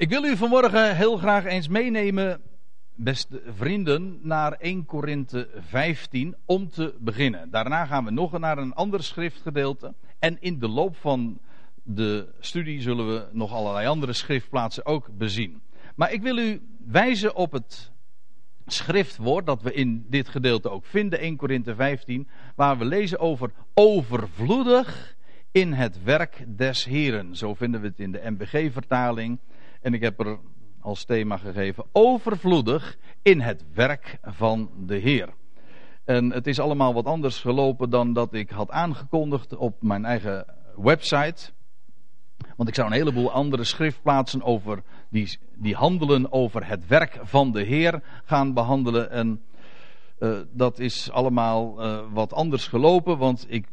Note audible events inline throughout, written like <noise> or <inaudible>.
Ik wil u vanmorgen heel graag eens meenemen, beste vrienden, naar 1 Korinthe 15 om te beginnen. Daarna gaan we nog naar een ander schriftgedeelte. En in de loop van de studie zullen we nog allerlei andere schriftplaatsen ook bezien. Maar ik wil u wijzen op het schriftwoord dat we in dit gedeelte ook vinden, 1 Korinthe 15, waar we lezen over overvloedig in het werk des Heren. Zo vinden we het in de MBG-vertaling. En ik heb er als thema gegeven overvloedig in het werk van de Heer. En het is allemaal wat anders gelopen dan dat ik had aangekondigd op mijn eigen website. Want ik zou een heleboel andere schriftplaatsen over die, die handelen over het werk van de Heer gaan behandelen. En uh, dat is allemaal uh, wat anders gelopen, want ik,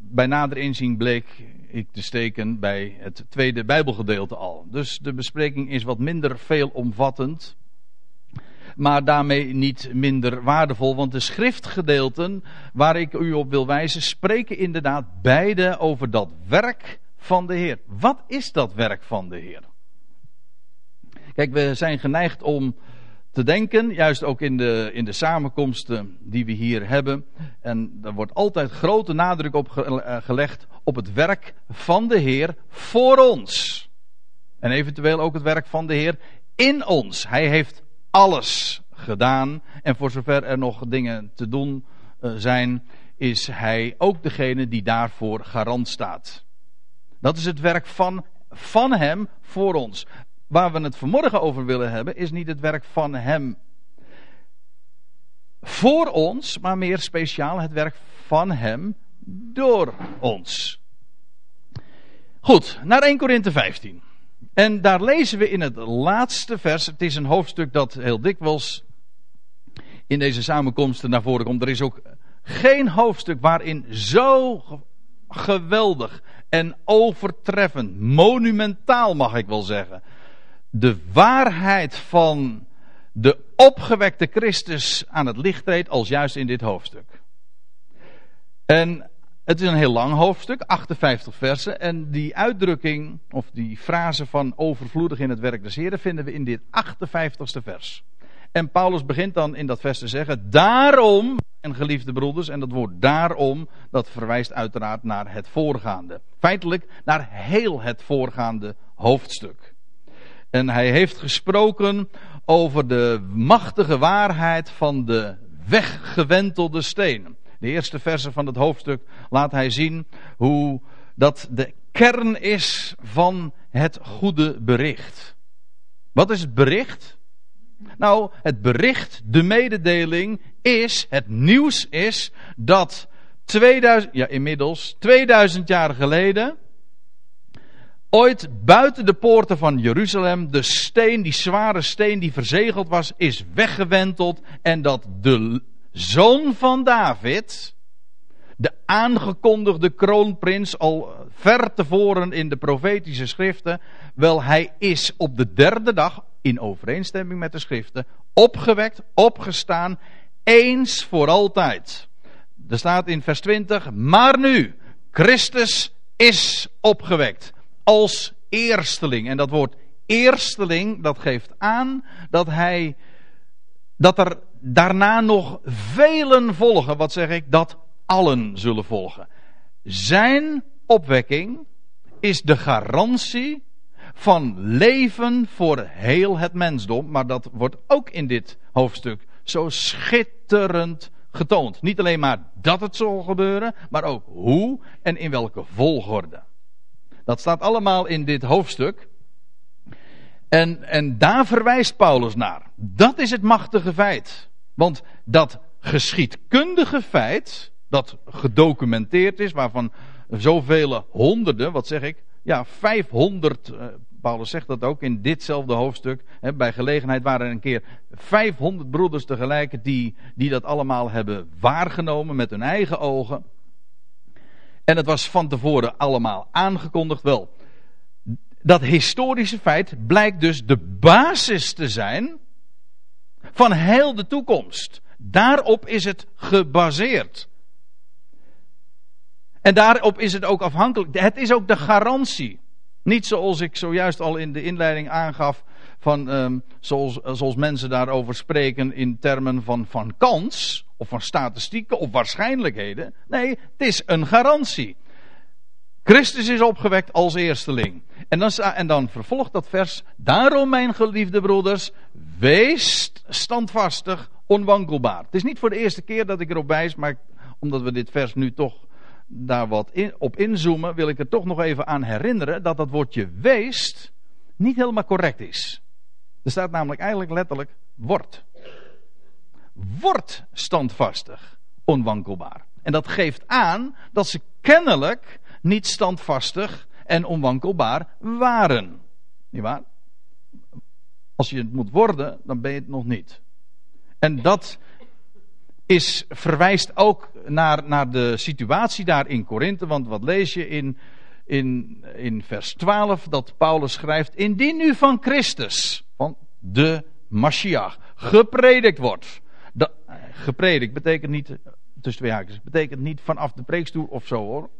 bij nader inzien bleek ik te steken bij het tweede Bijbelgedeelte al. Dus de bespreking is wat minder veelomvattend. Maar daarmee niet minder waardevol, want de schriftgedeelten waar ik u op wil wijzen, spreken inderdaad beide over dat werk van de Heer. Wat is dat werk van de Heer? Kijk, we zijn geneigd om te denken, juist ook in de, in de samenkomsten die we hier hebben. En er wordt altijd grote nadruk op eh, gelegd op het werk van de Heer voor ons. En eventueel ook het werk van de Heer in ons. Hij heeft alles gedaan. En voor zover er nog dingen te doen eh, zijn, is Hij ook degene die daarvoor garant staat. Dat is het werk van, van Hem voor ons. Waar we het vanmorgen over willen hebben, is niet het werk van Hem voor ons, maar meer speciaal het werk van Hem door ons. Goed, naar 1 Korinthe 15. En daar lezen we in het laatste vers. Het is een hoofdstuk dat heel dikwijls in deze samenkomsten naar voren komt. Er is ook geen hoofdstuk waarin zo geweldig en overtreffend, monumentaal mag ik wel zeggen, de waarheid van de opgewekte Christus aan het licht treedt als juist in dit hoofdstuk. En het is een heel lang hoofdstuk, 58 versen. En die uitdrukking, of die frase van overvloedig in het werk des Heren, vinden we in dit 58ste vers. En Paulus begint dan in dat vers te zeggen: Daarom, en geliefde broeders, en dat woord daarom, dat verwijst uiteraard naar het voorgaande. Feitelijk naar heel het voorgaande hoofdstuk. En hij heeft gesproken over de machtige waarheid van de weggewentelde stenen. De eerste versen van het hoofdstuk laat hij zien hoe dat de kern is van het goede bericht. Wat is het bericht? Nou, het bericht, de mededeling is, het nieuws is dat 2000, ja inmiddels 2000 jaar geleden, ooit buiten de poorten van Jeruzalem de steen, die zware steen die verzegeld was, is weggewenteld en dat de zoon van David, de aangekondigde kroonprins al ver tevoren in de profetische schriften, wel hij is op de derde dag, in overeenstemming met de schriften, opgewekt, opgestaan, eens voor altijd. Er staat in vers 20, maar nu, Christus is opgewekt als eersteling. En dat woord eersteling, dat geeft aan dat hij, dat er daarna nog velen volgen. Wat zeg ik? Dat allen zullen volgen. Zijn opwekking is de garantie van leven voor heel het mensdom. Maar dat wordt ook in dit hoofdstuk zo schitterend getoond. Niet alleen maar dat het zal gebeuren, maar ook hoe en in welke volgorde. Dat staat allemaal in dit hoofdstuk. En, en daar verwijst Paulus naar. Dat is het machtige feit. Want dat geschiedkundige feit, dat gedocumenteerd is, waarvan zoveel honderden, wat zeg ik, ja, 500, eh, Paulus zegt dat ook in ditzelfde hoofdstuk, hè, bij gelegenheid waren er een keer 500 broeders tegelijk die, die dat allemaal hebben waargenomen met hun eigen ogen. En het was van tevoren allemaal aangekondigd. Wel, dat historische feit blijkt dus de basis te zijn van heel de toekomst. Daarop is het gebaseerd. En daarop is het ook afhankelijk. Het is ook de garantie. Niet zoals ik zojuist al in de inleiding aangaf, van, um, zoals, zoals mensen daarover spreken in termen van, van kans, of van statistieken, of waarschijnlijkheden. Nee, het is een garantie. Christus is opgewekt als eersteling. En dan, en dan vervolgt dat vers. Daarom, mijn geliefde broeders, wees standvastig, onwankelbaar. Het is niet voor de eerste keer dat ik erop wijs, maar omdat we dit vers nu toch daar wat op inzoomen, wil ik er toch nog even aan herinneren dat dat woordje weest niet helemaal correct is. Er staat namelijk eigenlijk letterlijk wordt. Wordt standvastig, onwankelbaar. En dat geeft aan dat ze kennelijk niet standvastig en onwankelbaar waren. Niet waar? Als je het moet worden, dan ben je het nog niet. En dat is, verwijst ook naar, naar de situatie daar in Korinthe. Want wat lees je in, in, in vers 12? Dat Paulus schrijft: Indien nu van Christus, van de Mashiach, gepredikt wordt. Dat, gepredikt betekent niet, tussen twee haakjes, betekent niet vanaf de preekstoel of zo hoor.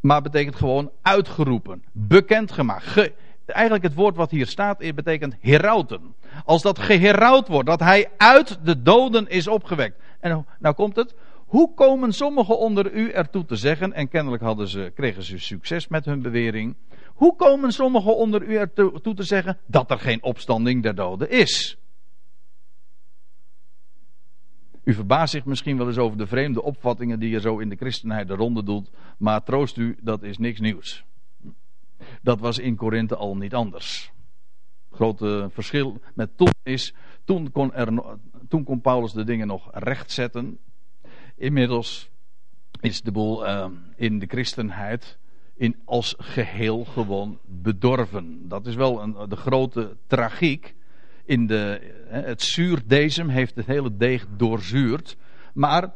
Maar betekent gewoon uitgeroepen, bekendgemaakt. Ge, eigenlijk het woord wat hier staat betekent herauten. Als dat geherouwd wordt, dat hij uit de doden is opgewekt. En nou komt het. Hoe komen sommigen onder u ertoe te zeggen, en kennelijk hadden ze, kregen ze succes met hun bewering. Hoe komen sommigen onder u ertoe te zeggen dat er geen opstanding der doden is? U verbaast zich misschien wel eens over de vreemde opvattingen die je zo in de christenheid de ronde doet, maar troost u, dat is niks nieuws. Dat was in Korinthe al niet anders. Het grote verschil met toen is, toen kon, er, toen kon Paulus de dingen nog rechtzetten. Inmiddels is de boel uh, in de christenheid als geheel gewoon bedorven. Dat is wel een, de grote tragiek. In de, het zuurdezem heeft het hele deeg doorzuurd. Maar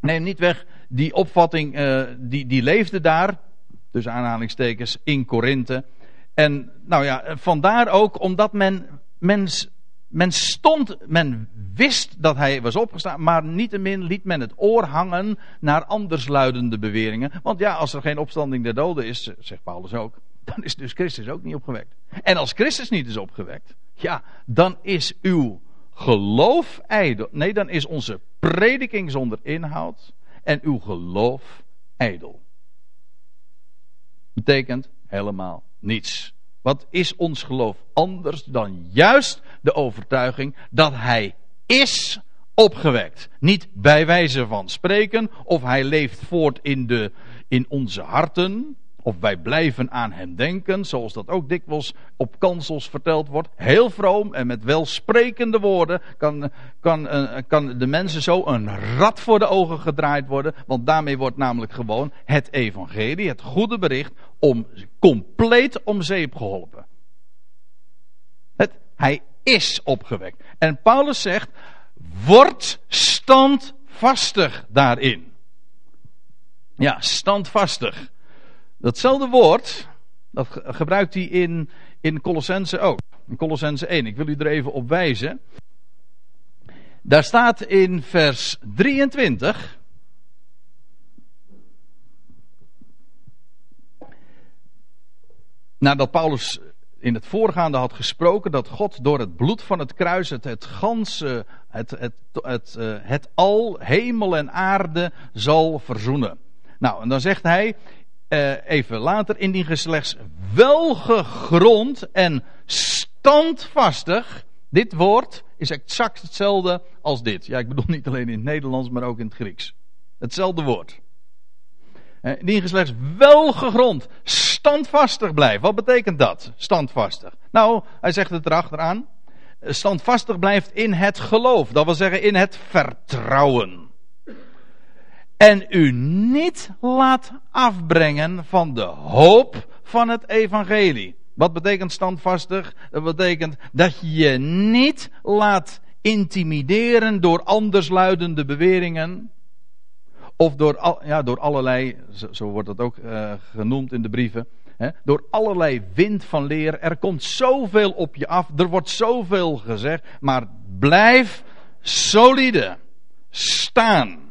neem niet weg, die opvatting uh, die, die leefde daar dus aanhalingstekens, in Korinthe. En nou ja, vandaar ook omdat men, men, men stond, men wist dat hij was opgestaan, maar niettemin liet men het oor hangen naar andersluidende beweringen. Want ja, als er geen opstanding der doden is, zegt Paulus ook, dan is dus Christus ook niet opgewekt. En als Christus niet is opgewekt, ja, dan is uw geloof ijdel. Nee, dan is onze prediking zonder inhoud en uw geloof ijdel betekent helemaal niets. Wat is ons geloof anders dan juist de overtuiging dat Hij is opgewekt? Niet bij wijze van spreken, of Hij leeft voort in, de, in onze harten, of wij blijven aan hem denken, zoals dat ook dikwijls op kansels verteld wordt. Heel vroom en met welsprekende woorden kan, kan, uh, kan de mensen zo een rat voor de ogen gedraaid worden. Want daarmee wordt namelijk gewoon het evangelie, het goede bericht, om, compleet om zeep geholpen. Het, hij is opgewekt. En Paulus zegt, word standvastig daarin. Ja, standvastig. Datzelfde woord, dat gebruikt hij in, in Colossense ook. In Colossense 1. Ik wil u er even op wijzen. Daar staat in vers 23. Nadat Paulus in het voorgaande had gesproken dat God door het bloed van het kruis het, het ganse, het, het, het, uh, het al, hemel en aarde zal verzoenen. Nou, en dan zegt hij uh, even later, indien ge slechts welgegrond en standvastig. Dit woord is exact hetzelfde als dit. Ja, ik bedoel niet alleen in het Nederlands, maar ook in het Grieks. Hetzelfde woord. Uh, indien ge slechts welgegrond, standvastig blijft. Wat betekent dat? Standvastig. Nou, hij zegt het erachteraan. Standvastig blijft in het geloof. Dat wil zeggen in het vertrouwen en u niet laat afbrengen van de hoop van het evangelie. Wat betekent standvastig? Dat betekent dat je je niet laat intimideren door andersluidende beweringen. Of door, ja, door allerlei, zo, wordt dat ook uh, genoemd in de brieven. Hè, door allerlei wind van leer. Er komt zoveel op je af. Er wordt zoveel gezegd. Maar blijf solide. Staan.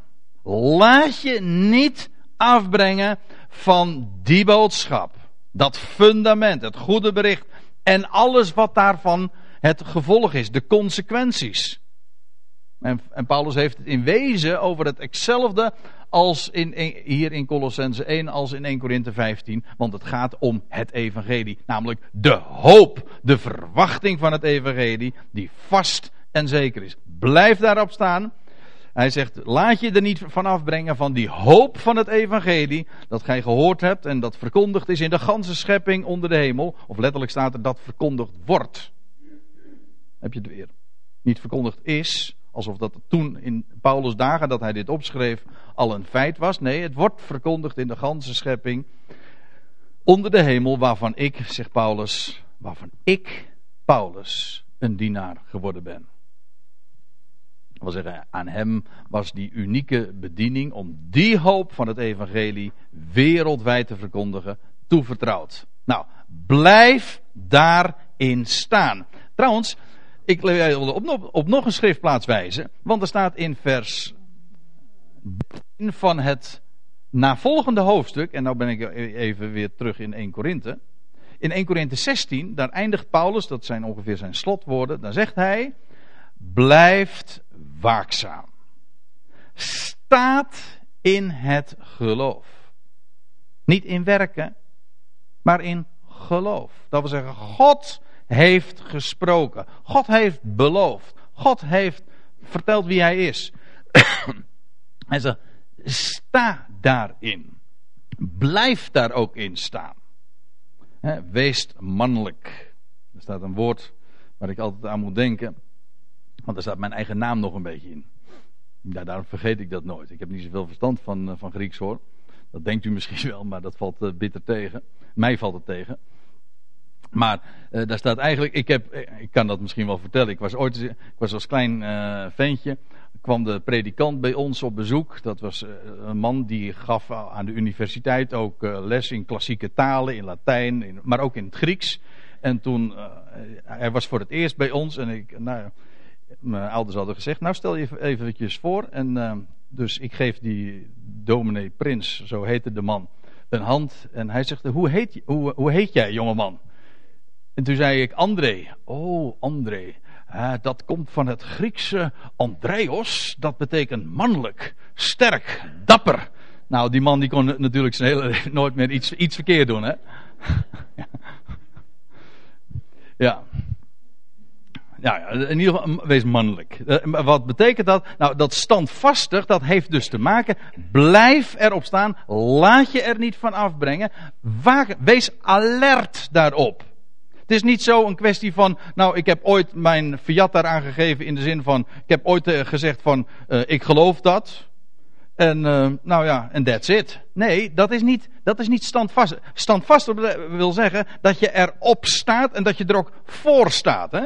Laat je niet afbrengen van die boodschap. Dat fundament, het goede bericht en alles wat daarvan het gevolg is, de consequenties. En, en Paulus heeft het in wezen over het hetzelfde als in, hier in Colossense 1 als in 1 Korinthe 15. Want het gaat om het evangelie. Namelijk de hoop, de verwachting van het evangelie. Die vast en zeker is. Blijf daarop staan. Hij zegt, laat je er niet van afbrengen van die hoop van het evangelie. Dat gij gehoord hebt en dat verkondigd is in de ganse schepping onder de hemel. Of letterlijk staat er dat verkondigd wordt. Heb je het weer. Niet verkondigd is, alsof dat toen in Paulus' dagen dat hij dit opschreef al een feit was. Nee, het wordt verkondigd in de ganse schepping onder de hemel waarvan ik, zegt Paulus, waarvan ik, Paulus, een dienaar geworden ben. Wil zeggen, aan hem was die unieke bediening om die hoop van het evangelie wereldwijd te verkondigen toevertrouwd. Nou, blijf daarin staan. Trouwens, ik wil op, nog een schriftplaats wijzen, want er staat in vers van het navolgende hoofdstuk, en nou ben ik even weer terug in 1 Korinthe. In 1 Korinthe 16, daar eindigt Paulus, dat zijn ongeveer zijn slotwoorden, dan zegt hij, blijft waakzaam. Staat in het geloof. Niet in werken, maar in geloof. Dat wil zeggen, God heeft gesproken. God heeft beloofd. God heeft verteld wie hij is. <coughs> hij zegt, sta daarin. Blijf daar ook in staan. wees mannelijk. Er staat een woord waar ik altijd aan moet denken. Want er staat mijn eigen naam nog een beetje in. Ja, daarom vergeet ik dat nooit. Ik heb niet zoveel verstand van, eh, van Grieks hoor. Dat denkt u <laughs> misschien wel, maar dat valt uh, bitter tegen. Mij valt het tegen. Maar uh, daar staat eigenlijk, ik, heb, ik kan dat misschien wel vertellen. Ik was ooit, ik was als klein ventje, kwam de predikant bij ons op bezoek. Dat was een man die gaf aan de universiteit ook les in klassieke talen, in Latijn, maar ook in het Grieks. En toen, hij was voor het eerst bij ons en ik, nou, mijn ouders hadden gezegd, nou stel je eventjes voor. En dus ik geef die dominee Prins, zo heette de man, een hand. En hij zegt, hoe heet, hoe, hoe heet jij jongeman? En toen zei ik André. Oh, André. dat komt van het Griekse Andreos. Dat betekent mannelijk, sterk, dapper. Nou, die man die kon natuurlijk zijn hele <laughs> nooit meer iets, iets verkeerd doen, hè? <laughs> ja. Ja, in ieder geval, wees mannelijk. Eh, wat betekent dat? Nou, dat standvastig, dat heeft dus te maken. Blijf erop staan. Laat je er niet van afbrengen. Wees alert daarop. Het is niet zo een kwestie van, nou ik heb ooit mijn fiat daar aangegeven in de zin van, ik heb ooit uh, gezegd van, uh, ik geloof dat. En nou ja, en that's it. Nee, dat is niet, dat is niet standvast. Standvast wil zeggen dat je erop staat en dat je er ook voor staat. Hè?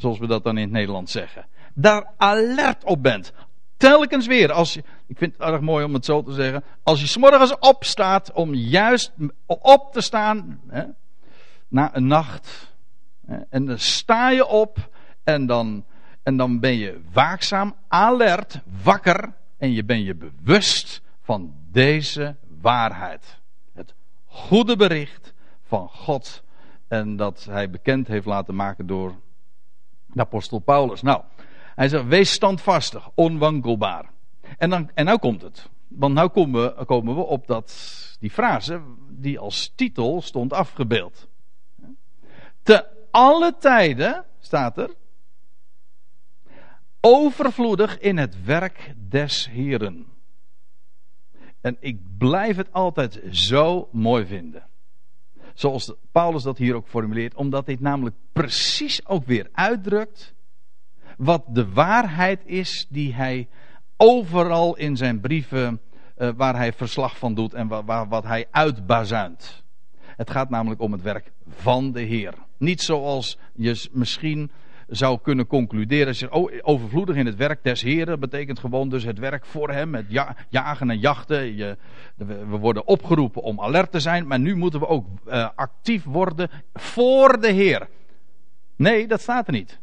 Zoals we dat dan in het Nederlands zeggen. Daar alert op bent. Telkens weer, als je, ik vind het erg mooi om het zo te zeggen. Als je s'morgens opstaat om juist op te staan. Hè, na een nacht. En dan sta je op en dan, en dan ben je waakzaam, alert, wakker. En je ben je bewust van deze waarheid. Het goede bericht van God. En dat hij bekend heeft laten maken door apostel Paulus. Nou, hij zegt, wees standvastig, onwankelbaar. En, dan, en nou komt het. Want nu komen we, komen we op dat, die frase die als titel stond afgebeeld. Te alle tijden, staat er, overvloedig in het werk des Heren. En ik blijf het altijd zo mooi vinden. Zoals Paulus dat hier ook formuleert, omdat dit namelijk precies ook weer uitdrukt wat de waarheid is die hij overal in zijn brieven, uh, waar hij verslag van doet en wat, wat hij uitbazuint. Het gaat namelijk om het werk van de Heer. Niet zoals je misschien zou kunnen concluderen. Je oh, overvloedig in het werk des Heren betekent gewoon dus het werk voor hem. Het jagen en jachten. Je, we worden opgeroepen om alert te zijn. Maar nu moeten we ook uh, actief worden voor de Heer. Nee, dat staat er niet.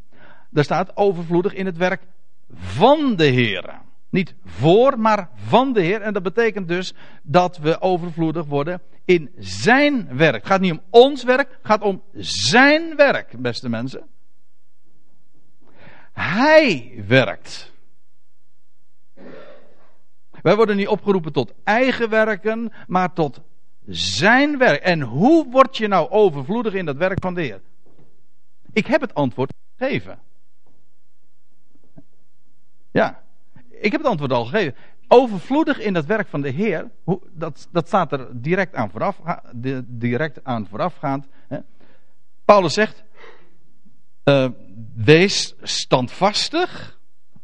Er staat overvloedig in het werk van de Heer. Niet voor, maar van de Heer. En dat betekent dus dat we overvloedig worden in zijn werk. Het gaat niet om ons werk, het gaat om zijn werk, beste mensen. Hij werkt. Wij worden niet opgeroepen tot eigen werken, maar tot zijn werk. En hoe word je nou overvloedig in dat werk van de Heer? Ik heb het antwoord gegeven. Ja, ik heb het antwoord al gegeven. Overvloedig in dat werk van de Heer, dat, dat staat er direct aan, vooraf, direct aan voorafgaand. Paulus zegt, uh, wees standvastig,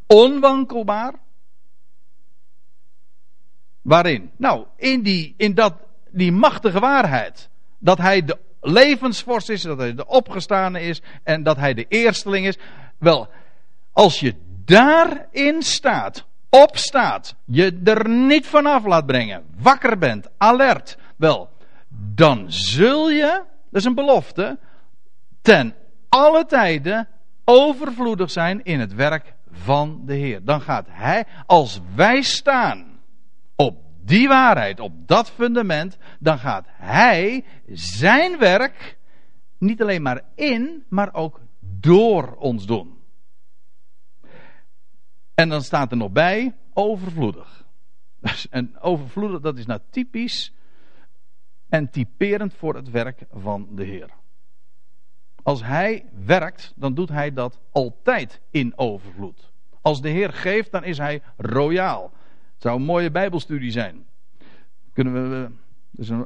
onwankelbaar. Waarin? Nou, in, die, in dat, die machtige waarheid. Dat hij de levensvorst is, dat hij de opgestane is en dat hij de eersteling is. Wel, als je daarin staat, opstaat, je er niet vanaf laat brengen, wakker bent, alert, wel, dan zul je, dat is een belofte, ten alle tijden overvloedig zijn in het werk van de Heer. Dan gaat Hij, als wij staan op die waarheid, op dat fundament, dan gaat Hij zijn werk niet alleen maar in, maar ook door ons doen. En dan staat er nog bij overvloedig. En overvloedig, dat is nou typisch en typerend voor het werk van de Heer. Als Hij werkt, dan doet Hij dat altijd in overvloed. Als de Heer geeft, dan is Hij royaal. Het zou een mooie Bijbelstudie zijn. Kunnen we. Dus een,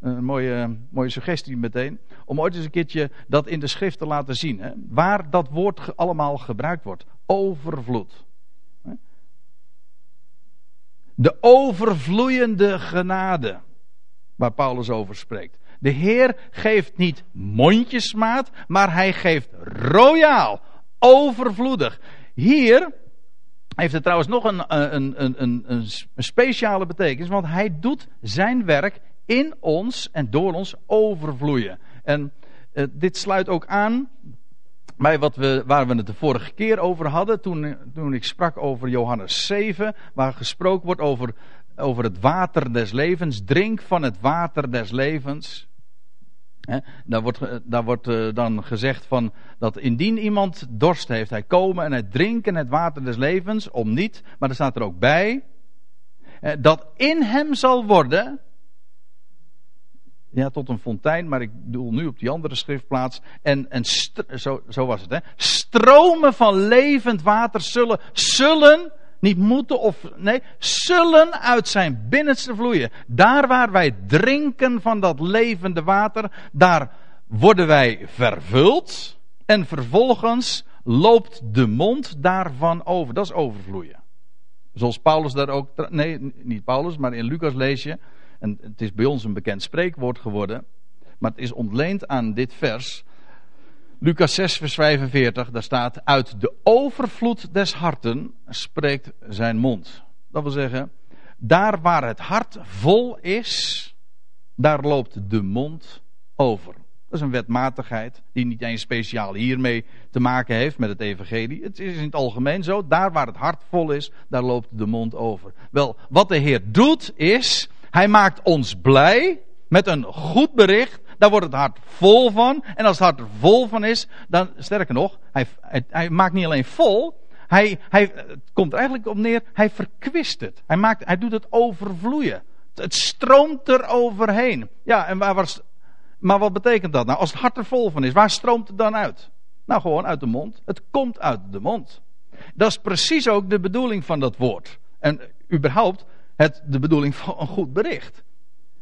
een mooie, mooie suggestie meteen. Om ooit eens een keertje dat in de schrift te laten zien. Hè, waar dat woord allemaal gebruikt wordt. Overvloed. De overvloeiende genade. Waar Paulus over spreekt. De Heer geeft niet mondjesmaat, maar hij geeft royaal. Overvloedig. Hier heeft het trouwens nog een, een, een, een, een speciale betekenis. Want hij doet zijn werk in ons en door ons overvloeien. En eh, dit sluit ook aan bij wat we, waar we het de vorige keer over hadden. Toen, toen ik sprak over Johannes 7. Waar gesproken wordt over, over het water des levens. Drink van het water des levens. Daar wordt, daar wordt eh, dan gezegd van dat indien iemand dorst heeft, hij komen en hij drinken het water des levens, om niet, maar er staat er ook bij, dat in hem zal worden ja, tot een fontein, maar ik bedoel nu op die andere schriftplaats. En, en zo, zo was het, hè. Stromen van levend water zullen, zullen, niet moeten of, nee, zullen uit zijn binnenste vloeien. Daar waar wij drinken van dat levende water, daar worden wij vervuld. En vervolgens loopt de mond daarvan over. Dat is overvloeien. Zoals Paulus daar ook, nee, niet Paulus, maar in Lucas lees je en het is bij ons een bekend spreekwoord geworden. Maar het is ontleend aan dit vers. Lucas 6, vers 45, daar staat: Uit de overvloed des harten spreekt zijn mond. Dat wil zeggen, daar waar het hart vol is, daar loopt de mond over. Dat is een wetmatigheid die niet eens speciaal hiermee te maken heeft met het evangelie. Het is in het algemeen zo. Daar waar het hart vol is, daar loopt de mond over. Wel, wat de Heer doet is, hij maakt ons blij met een goed bericht. Daar wordt het hart vol van. En als het hart er vol van is, dan, sterker nog, hij, hij, maakt niet alleen vol. Hij, hij, het komt er eigenlijk op neer, hij verkwist het. Hij, maakt, hij doet het overvloeien. Het stroomt er overheen. Ja, en waar was, maar wat betekent dat nou? Als het hart er vol van is, waar stroomt het dan uit? Nou, gewoon uit de mond. Het komt uit de mond. Dat is precies ook de bedoeling van dat woord. En überhaupt, het de bedoeling van een goed bericht.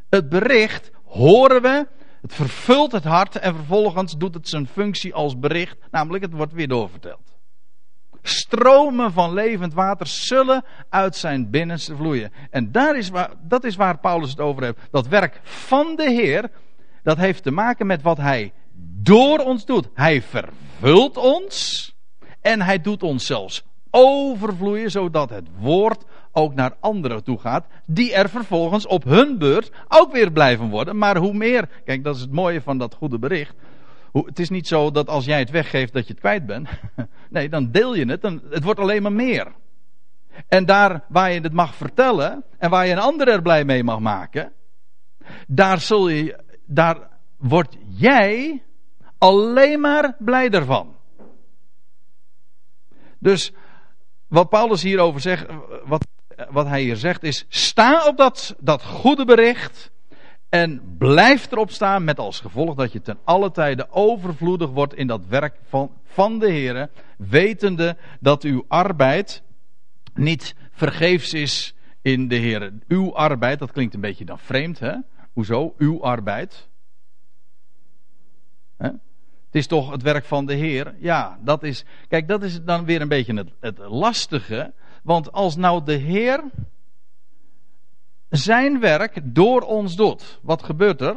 Het bericht horen we, het vervult het hart en vervolgens doet het zijn functie als bericht, namelijk het wordt weer doorverteld. Stromen van levend water zullen uit zijn binnenste vloeien. En daar is waar, dat is waar Paulus het over heeft. Dat werk van de Heer, dat heeft te maken met wat hij door ons doet. Hij vervult ons en hij doet ons zelfs overvloeien, zodat het woord ook naar anderen toe gaat, die er vervolgens op hun beurt ook weer blijven worden. Maar hoe meer, kijk, dat is het mooie van dat goede bericht. Het is niet zo dat als jij het weggeeft dat je het kwijt bent. <laughs> Nee, dan deel je het. Dan, het wordt alleen maar meer. En daar waar je het mag vertellen en waar je een ander er blij mee mag maken, daar zul je, daar word jij alleen maar blij ervan. Dus wat Paulus hierover zegt, wat, wat hij hier zegt is, sta op dat, dat goede bericht en blijf erop staan met als gevolg dat je ten alle tijde overvloedig wordt in dat werk van, van de Heer, wetende dat uw arbeid niet vergeefs is in de Heer. Uw arbeid, dat klinkt een beetje dan vreemd, hè? Hoezo? Uw arbeid. Hè? Het is toch het werk van de Heer? Ja, dat is. Kijk, dat is dan weer een beetje het, het lastige. Want als nou de Heer zijn werk door ons doet, wat gebeurt er?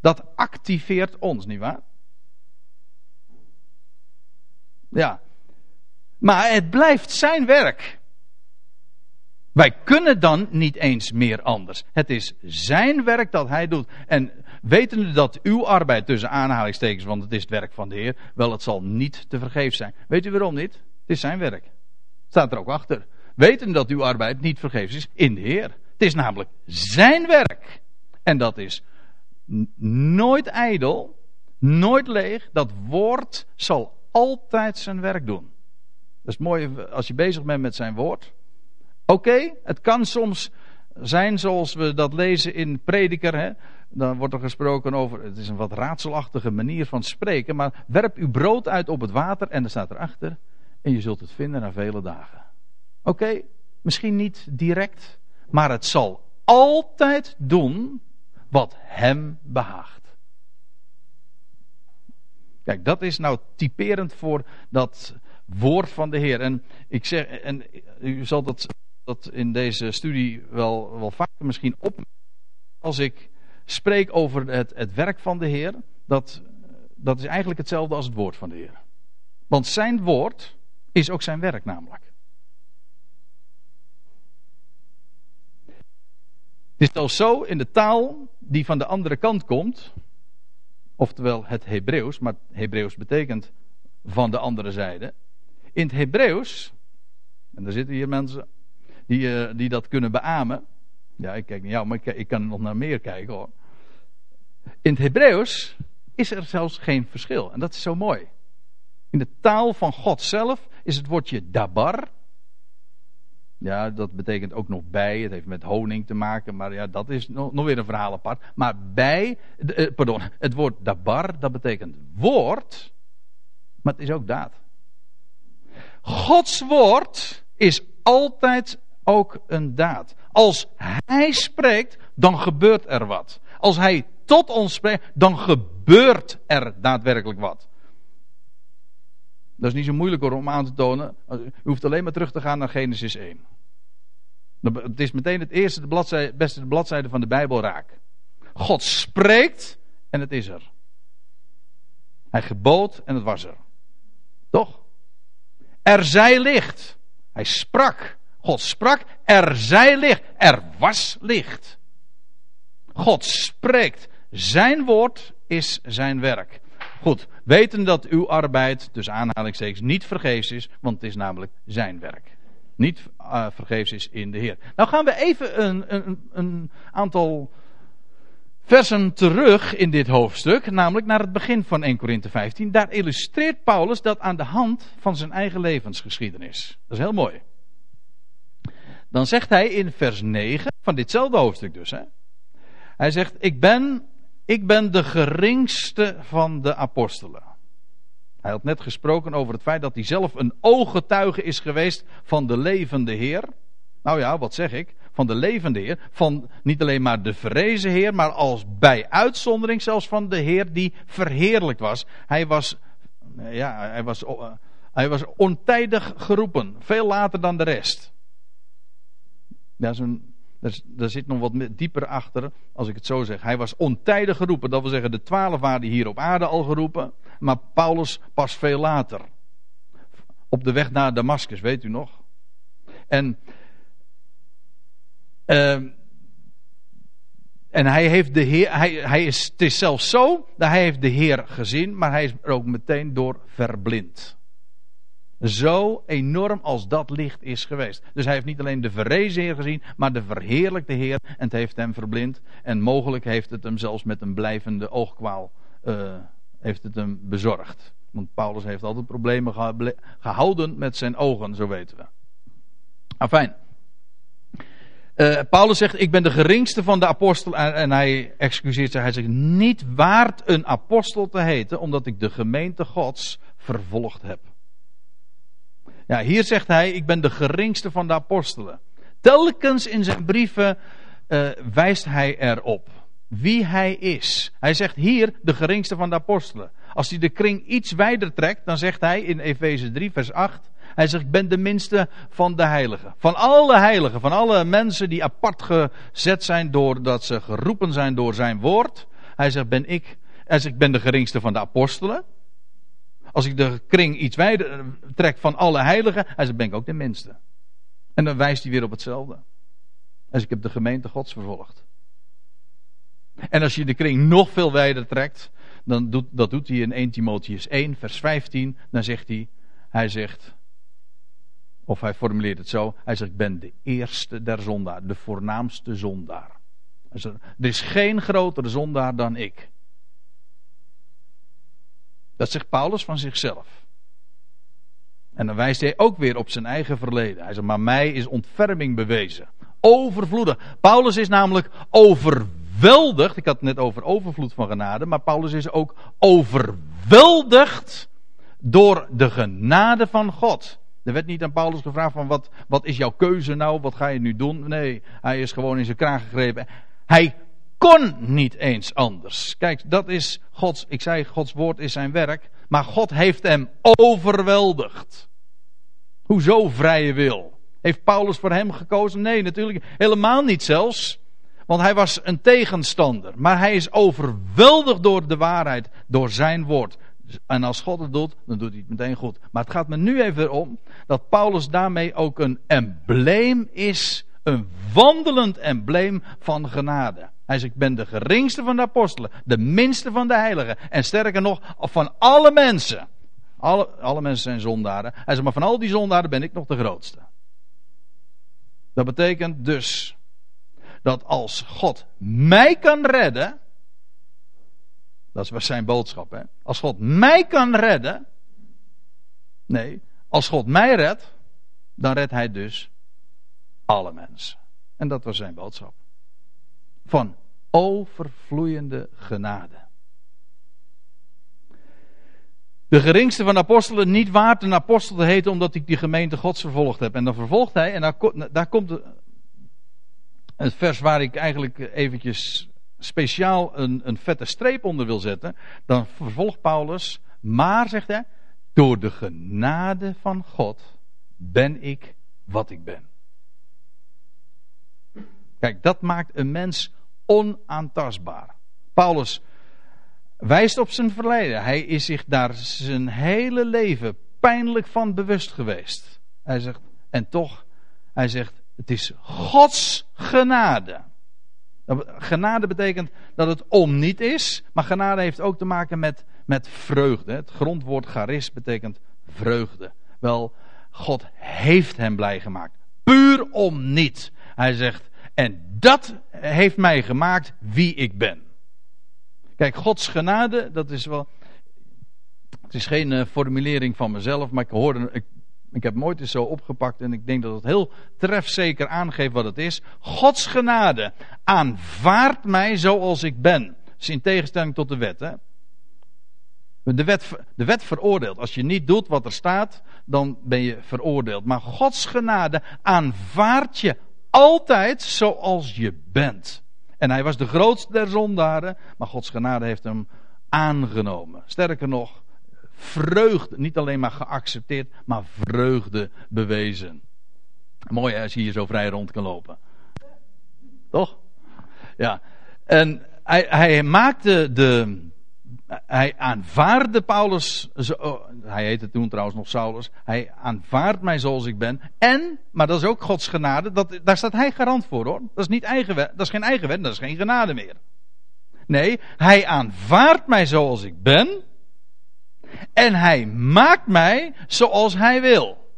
Dat activeert ons, nietwaar? Ja. Maar het blijft zijn werk. Wij kunnen dan niet eens meer anders. Het is zijn werk dat hij doet. En wetende dat uw arbeid tussen aanhalingstekens, want het is het werk van de Heer, wel het zal niet te vergeefs zijn. Weet u waarom niet? Het is zijn werk. Staat er ook achter. Wetende dat uw arbeid niet vergeefs is in de Heer. Het is namelijk zijn werk. En dat is nooit ijdel, nooit leeg. Dat woord zal altijd zijn werk doen. Dat is mooi als je bezig bent met zijn woord. Oké, het kan soms zijn zoals we dat lezen in Prediker. Hè? Dan wordt er gesproken over, het is een wat raadselachtige manier van spreken, maar werp uw brood uit op het water en er staat erachter, en je zult het vinden na vele dagen. Oké, misschien niet direct, maar het zal altijd doen wat hem behaagt. Kijk, dat is nou typerend voor dat woord van de Heer. En ik zeg, en u zal dat dat in deze studie wel, wel vaker misschien op. Als ik spreek over het, het werk van de Heer, dat, dat is eigenlijk hetzelfde als het woord van de Heer. Want zijn woord is ook zijn werk namelijk. Het is zelfs zo in de taal die van de andere kant komt, oftewel het Hebreeuws, maar Hebreeuws betekent van de andere zijde. In het Hebreeuws, en daar zitten hier mensen die, uh, die dat kunnen beamen. Ja, ik kijk naar jou, maar ik, ik kan nog naar meer kijken hoor. In het Hebreeuws is er zelfs geen verschil. En dat is zo mooi. In de taal van God zelf is het woordje dabar. Ja, dat betekent ook nog bij. Het heeft met honing te maken, maar ja, dat is nog, nog weer een verhaal apart. Maar bij, eh, pardon, het woord dabar, dat betekent woord, maar het is ook daad. Gods woord is altijd ook een daad. Als hij spreekt, dan gebeurt er wat. Als hij tot ons spreekt, dan gebeurt er daadwerkelijk wat. Dat is niet zo moeilijk om aan te tonen. U hoeft alleen maar terug te gaan naar Genesis 1. Het is meteen het eerste de bladzijde, beste bladzijde van de Bijbel raak. God spreekt en het is er. Hij gebood en het was er. Toch? Er zij licht. Hij sprak God sprak, er zij licht, er was licht. God spreekt, zijn woord is zijn werk. Goed, weten dat uw arbeid, dus aanhalingstekens, niet vergeefs is, want het is namelijk zijn werk. Niet uh, vergeefs is in de Heer. Nou gaan we even een, een, een aantal versen terug in dit hoofdstuk, namelijk naar het begin van 1 Korinthe 15. Daar illustreert Paulus dat aan de hand van zijn eigen levensgeschiedenis. Dat is heel mooi. Dan zegt hij in vers 9 van ditzelfde hoofdstuk dus. Hè? Hij zegt, ik ben, ik ben de geringste van de apostelen. Hij had net gesproken over het feit dat hij zelf een ooggetuige is geweest van de levende Heer. Nou ja, wat zeg ik? Van de levende Heer. Van niet alleen maar de verrezen Heer, maar als bij uitzondering zelfs van de Heer die verheerlijkt was. Hij was, ja, hij was, hij was ontijdig geroepen. Veel later dan de rest. Ja, zo'n, daar, zit nog wat dieper achter, als ik het zo zeg. Hij was ontijdig geroepen, dat wil zeggen, de twaalf waren hier op aarde al geroepen, maar Paulus pas veel later. Op de weg naar Damascus, weet u nog? En, uh, en hij heeft de Heer, hij, hij is, het is zelfs zo dat hij heeft de Heer gezien, maar hij is er ook meteen door verblind. Zo enorm als dat licht is geweest. Dus hij heeft niet alleen de verrezen Heer gezien, maar de verheerlijkte Heer. En het heeft hem verblind. En mogelijk heeft het hem zelfs met een blijvende oogkwaal uh, heeft het hem bezorgd. Want Paulus heeft altijd problemen gehouden met zijn ogen, zo weten we. Afijn. Uh, Paulus zegt: Ik ben de geringste van de apostelen. En hij excuseert zich. Hij zegt: Niet waard een apostel te heten, omdat ik de gemeente Gods vervolgd heb. Ja, hier zegt hij: Ik ben de geringste van de apostelen. Telkens in zijn brieven uh, wijst hij erop wie hij is. Hij zegt hier de geringste van de apostelen. Als hij de kring iets wijder trekt, dan zegt hij in Efeze 3, vers 8. Hij zegt: Ik ben de minste van de heiligen. Van alle heiligen, van alle mensen die apart gezet zijn doordat ze geroepen zijn door zijn woord. Hij zegt: Ben ik. Hij zegt: Ik ben de geringste van de apostelen. Als ik de kring iets wijder trek van alle heiligen, hij zegt: Ben ik ook de minste. En dan wijst hij weer op hetzelfde. Zegt: Ik heb de gemeente Gods vervolgd. En als je de kring nog veel wijder trekt, dan doet, dat doet hij in 1 Timotheus 1, vers 15. Dan zegt hij, hij zegt, of hij formuleert het zo, hij zegt, ik ben de eerste der zondaar, de voornaamste zondaar. Er is geen grotere zondaar dan ik. Dat zegt Paulus van zichzelf. En dan wijst hij ook weer op zijn eigen verleden. Hij zegt, maar mij is ontferming bewezen. Overvloedig. Paulus is namelijk overweldigd. Ik had het net over overvloed van genade. Maar Paulus is ook overweldigd door de genade van God. Er werd niet aan Paulus gevraagd van wat, wat is jouw keuze nou? Wat ga je nu doen? Nee, hij is gewoon in zijn kraag gegrepen. Hij kon niet eens anders. Kijk, dat is Gods, ik zei Gods woord is zijn werk. Maar God heeft hem overweldigd. Hoezo vrije wil? Heeft Paulus voor hem gekozen? Nee, natuurlijk helemaal niet zelfs. Want hij was een tegenstander. Maar hij is overweldigd door de waarheid, door zijn woord. En als God het doet, dan doet hij het meteen goed. Maar het gaat me nu even om dat Paulus daarmee ook een embleem is. Een wandelend embleem van genade. Hij zegt, ik ben de geringste van de apostelen, de minste van de heiligen. En sterker nog, van alle mensen. Alle, alle mensen zijn zondaren. Hij zegt, maar van al die zondaren ben ik nog de grootste. Dat betekent dus dat als God mij kan redden. Dat was zijn boodschap, hè? Als God mij kan redden. Nee, als God mij redt, dan redt hij dus alle mensen. En dat was zijn boodschap. Van overvloeiende genade. De geringste van apostelen niet waard een apostel te heten omdat ik die gemeente gods vervolgd heb. En dan vervolgt hij, en daar, daar komt het vers waar ik eigenlijk eventjes speciaal een, een vette streep onder wil zetten. Dan vervolgt Paulus, maar zegt hij, door de genade van God ben ik wat ik ben. Kijk, dat maakt een mens onaantastbaar. Paulus wijst op zijn verleden. Hij is zich daar zijn hele leven pijnlijk van bewust geweest. Hij zegt, en toch, hij zegt, het is Gods genade. Genade betekent dat het om niet is, maar genade heeft ook te maken met, met vreugde. Het grondwoord charis betekent vreugde. Wel, God heeft hem blij gemaakt. Puur om niet. Hij zegt, en dat heeft mij gemaakt wie ik ben. Kijk, Gods genade, dat is wel. Het is geen uh, formulering van mezelf, maar ik hoorde. Ik, heb hem ooit eens zo opgepakt en ik denk dat het heel trefzeker aangeeft wat het is. Gods genade aanvaardt mij zoals ik ben. Dat is in tegenstelling tot de wet. Hè? De wet, de wet veroordeelt. Als je niet doet wat er staat, dan ben je veroordeeld. Maar Gods genade aanvaardt je altijd zoals je bent. En hij was de grootste der zondaren, maar Gods genade heeft hem aangenomen. Sterker nog, vreugde, niet alleen maar geaccepteerd, maar vreugde bewezen. Mooi als je hier zo vrij rond kan lopen. Toch? Ja. En hij, hij maakte de, hij aanvaarde Paulus, oh, hij heette toen trouwens nog Saulus, hij aanvaardt mij zoals ik ben. En, maar dat is ook Gods genade, dat, daar staat hij garant voor hoor. Dat is, niet eigen, dat is geen eigen wet, dat is geen genade meer. Nee, hij aanvaardt mij zoals ik ben. En hij maakt mij zoals hij wil.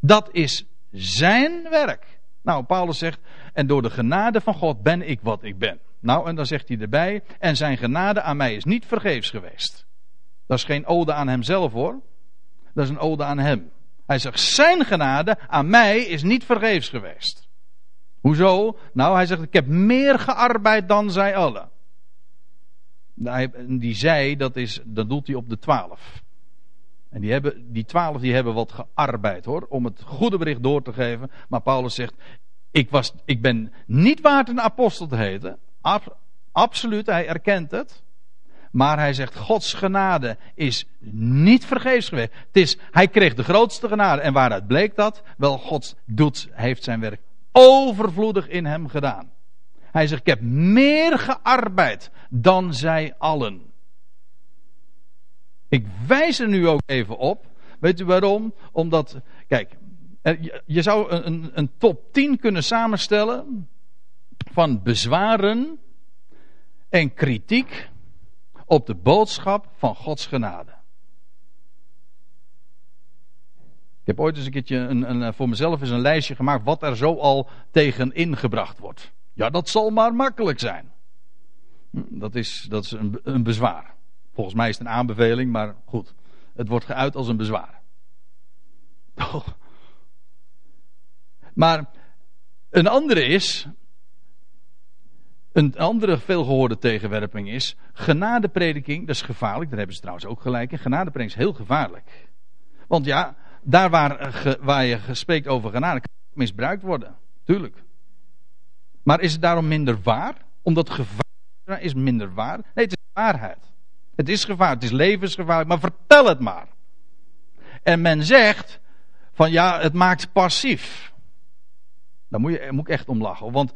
Dat is zijn werk. Nou, Paulus zegt, en door de genade van God ben ik wat ik ben. Nou, en dan zegt hij erbij, en zijn genade aan mij is niet vergeefs geweest. Dat is geen ode aan hemzelf hoor. Dat is een ode aan hem. Hij zegt, zijn genade aan mij is niet vergeefs geweest. Hoezo? Nou, hij zegt, ik heb meer gearbeid dan zij allen. Die zij, dat, is, dat doelt hij op de twaalf. En die, hebben, die twaalf die hebben wat gearbeid hoor, om het goede bericht door te geven. Maar Paulus zegt, ik, was, ik ben niet waard een apostel te heten. Absoluut, hij erkent het. Maar hij zegt, Gods genade is niet vergeefs geweest. Het is, hij kreeg de grootste genade. En waaruit bleek dat? Wel, God doet, heeft zijn werk overvloedig in hem gedaan. Hij zegt, ik heb meer gearbeid dan zij allen. Ik wijs er nu ook even op. Weet u waarom? Omdat, kijk, je zou een, een top 10 kunnen samenstellen van bezwaren en kritiek op de boodschap van Gods genade. Ik heb ooit eens een keertje een, een, voor mezelf eens een lijstje gemaakt wat er zo al tegen ingebracht wordt. Ja, dat zal maar makkelijk zijn. Hm, dat is, dat is een, een bezwaar. Volgens mij is het een aanbeveling, maar goed. Het wordt geuit als een bezwaar. <laughs> Maar een andere is. Een andere veelgehoorde tegenwerping is. Genadeprediking, dat is gevaarlijk. Daar hebben ze trouwens ook gelijk in. Genadeprediking is heel gevaarlijk. Want ja, daar waar, waar je spreekt over genade, kan misbruikt worden. Tuurlijk. Maar is het daarom minder waar? Omdat gevaar is minder waar? Nee, het is waarheid. Het is gevaar, het is levensgevaarlijk, maar vertel het maar. En men zegt van ja, het maakt passief. Daar moet, je, moet ik echt om lachen. Want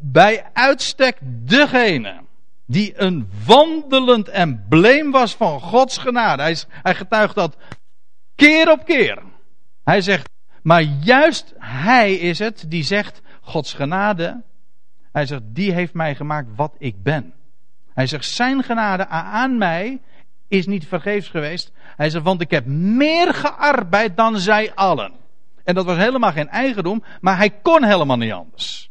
bij uitstek degene die een wandelend embleem was van Gods genade. Hij, hij getuigt dat keer op keer. Hij zegt, maar juist hij is het die zegt, Gods genade, hij zegt, die heeft mij gemaakt wat ik ben. Hij zegt, zijn genade aan mij is niet vergeefs geweest. Hij zegt, want ik heb meer gearbeid dan zij allen. En dat was helemaal geen eigendom, maar hij kon helemaal niet anders.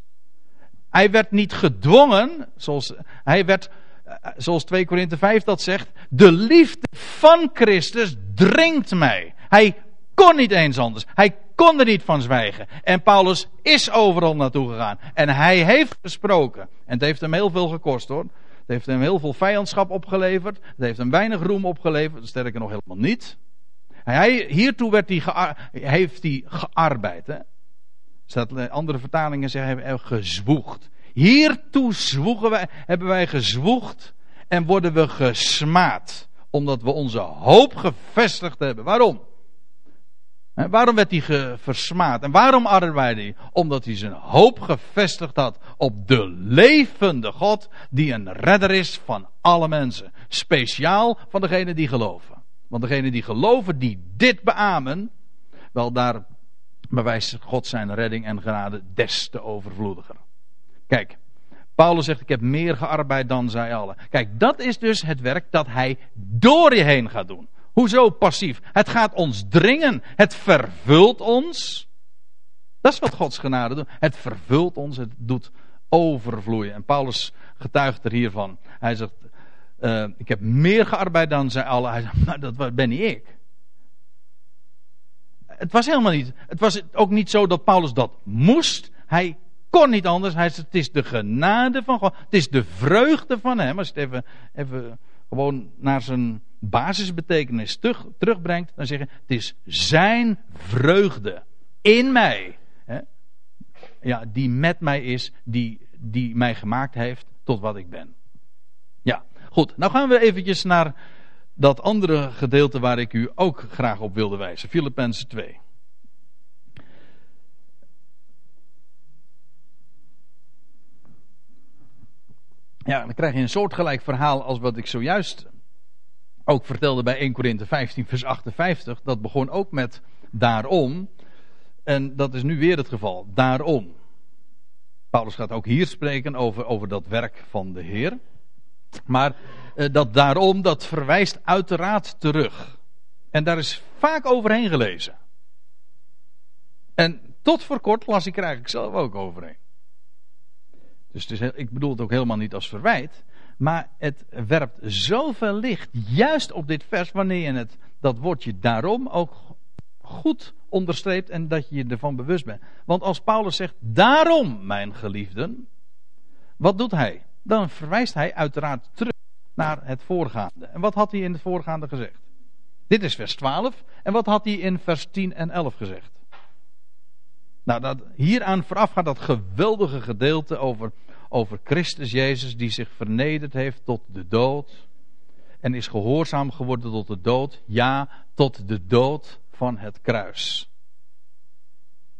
Hij werd niet gedwongen, zoals, hij werd, eh, zoals 2 Korinthe 5 dat zegt, de liefde van Christus dringt mij. Hij kon niet eens anders. Hij kon er niet van zwijgen. En Paulus is overal naartoe gegaan. En hij heeft gesproken. En het heeft hem heel veel gekost hoor. Het heeft hem heel veel vijandschap opgeleverd. Het heeft hem weinig roem opgeleverd. Sterker nog helemaal niet. Hij, hiertoe werd hij heeft hij gearbeid. Hè? Staat, andere vertalingen zeggen hebben gezwoegd. Hiertoe zwoegen wij, hebben wij gezwoegd en worden we gesmaad. Omdat we onze hoop gevestigd hebben. Waarom? waarom werd hij versmaad? En waarom arbeidde hij? Omdat hij zijn hoop gevestigd had op de levende God, die een redder is van alle mensen. Speciaal van degenen die geloven. Want degenen die geloven, die dit beamen, wel daar bewijst God zijn redding en genade des te overvloediger. Kijk, Paulus zegt: Ik heb meer gearbeid dan zij allen. Kijk, dat is dus het werk dat hij door je heen gaat doen. Hoezo passief? Het gaat ons dringen. Het vervult ons. Dat is wat Gods genade doet. Het vervult ons. Het doet overvloeien. En Paulus getuigt er hiervan. Hij zegt: uh, Ik heb meer gearbeid dan zij allen. Hij zegt: Maar <laughs> dat ben niet ik. Het was helemaal niet. Het was ook niet zo dat Paulus dat moest. Hij kon niet anders. Hij Het is de genade van God. Het is de vreugde van hem. Als je het even, even gewoon naar zijn basisbetekenis terug, terugbrengt, dan zeggen het is zijn vreugde in mij. Hè? Ja, die met mij is, die, die mij gemaakt heeft tot wat ik ben. Ja, goed. Nou gaan we eventjes naar dat andere gedeelte waar ik u ook graag op wilde wijzen. Filippenzen 2. Ja, dan krijg je een soortgelijk verhaal als wat ik zojuist ook vertelde bij 1 Korinthe 15, vers 58. Dat begon ook met daarom. En dat is nu weer het geval. Daarom. Paulus gaat ook hier spreken over, over dat werk van de Heer. Maar dat daarom, dat verwijst uiteraard terug. En daar is vaak overheen gelezen. En tot voor kort las ik er eigenlijk zelf ook overheen. Dus het is, ik bedoel het ook helemaal niet als verwijt. Maar het werpt zoveel licht juist op dit vers wanneer je het, dat woordje daarom ook goed onderstreept en dat je je ervan bewust bent. Want als Paulus zegt daarom mijn geliefden, wat doet hij? Dan verwijst hij uiteraard terug naar het voorgaande. En wat had hij in het voorgaande gezegd? Dit is vers 12. En wat had hij in vers 10 en 11 gezegd? Nou, dat, hieraan vooraf gaat dat geweldige gedeelte over, over Christus Jezus die zich vernederd heeft tot de dood. En is gehoorzaam geworden tot de dood. Ja, tot de dood van het kruis.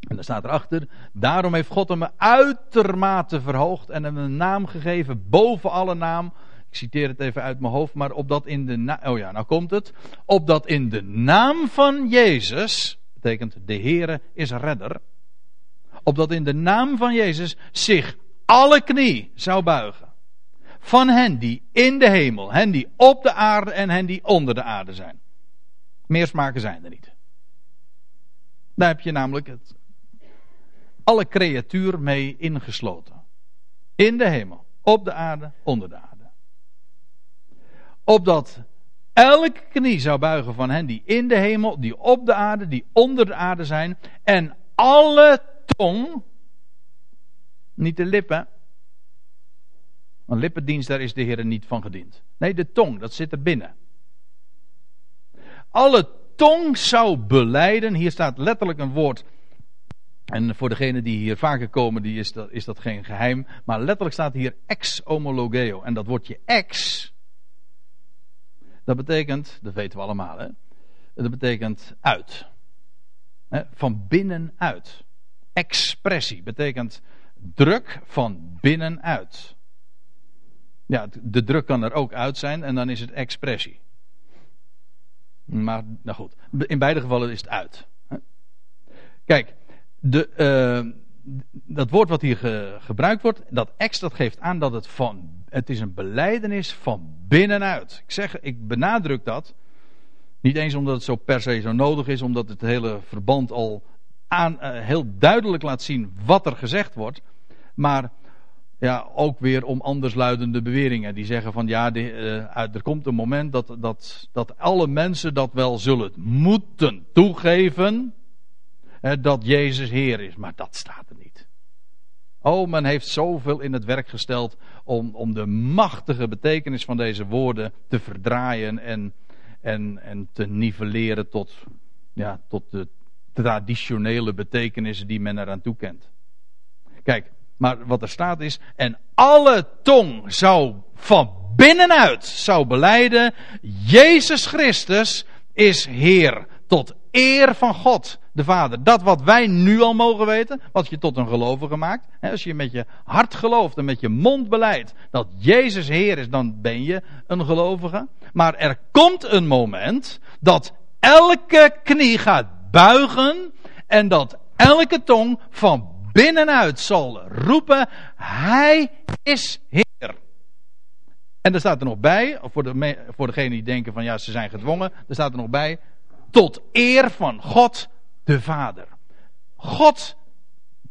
En dan staat erachter, daarom heeft God hem uitermate verhoogd en hem een naam gegeven boven alle naam. Ik citeer het even uit mijn hoofd, maar opdat in de naam, oh ja, nou komt het. Opdat in de naam van Jezus, betekent de Heere is redder. Opdat in de naam van Jezus zich alle knie zou buigen. Van hen die in de hemel, hen die op de aarde en hen die onder de aarde zijn. Meer smaken zijn er niet. Daar heb je namelijk het, alle creatuur mee ingesloten. In de hemel, op de aarde, onder de aarde. Opdat elke knie zou buigen van hen die in de hemel, die op de aarde, die onder de aarde zijn. En alle tong, niet de lippen. Een lippendienst, daar is de Heer niet van gediend. Nee, de tong, dat zit er binnen. Alle tong zou beleiden. Hier staat letterlijk een woord. En voor degenen die hier vaker komen, die is, dat, is dat geen geheim. Maar letterlijk staat hier ex homologeo. En dat woordje ex. Dat betekent, dat weten we allemaal, hè? dat betekent uit. Van binnenuit. Expressie betekent druk van binnenuit. Ja, de druk kan er ook uit zijn en dan is het expressie. Maar, nou goed, in beide gevallen is het uit. Kijk, de, uh, dat woord wat hier gebruikt wordt, dat ex, geeft aan dat het van, het is een beleidenis van binnenuit. Ik zeg, ik benadruk dat. Niet eens omdat het zo per se zo nodig is, omdat het hele verband al aan, uh, heel duidelijk laat zien wat er gezegd wordt. Maar ja, ook weer om andersluidende beweringen. Die zeggen van ja, de, uh, er komt een moment dat, dat, dat alle mensen dat wel zullen moeten toegeven. Dat Jezus Heer is. Maar dat staat er niet. Oh, men heeft zoveel in het werk gesteld om, om de machtige betekenis van deze woorden te verdraaien en, en, en te nivelleren tot, ja, tot de traditionele betekenissen die men eraan toekent. Kijk, maar wat er staat is, en alle tong zou van binnenuit zou beleiden, Jezus Christus is Heer, tot eer van God de Vader. Dat wat wij nu al mogen weten, wat je tot een gelovige maakt. Als je met je hart gelooft en met je mond beleidt dat Jezus Heer is, dan ben je een gelovige. Maar er komt een moment dat elke knie gaat buigen en dat elke tong van binnenuit zal roepen: Hij is Heer. En er staat er nog bij, voor, de, voor degenen die denken van ja, ze zijn gedwongen, er staat er nog bij, tot eer van God de Vader. God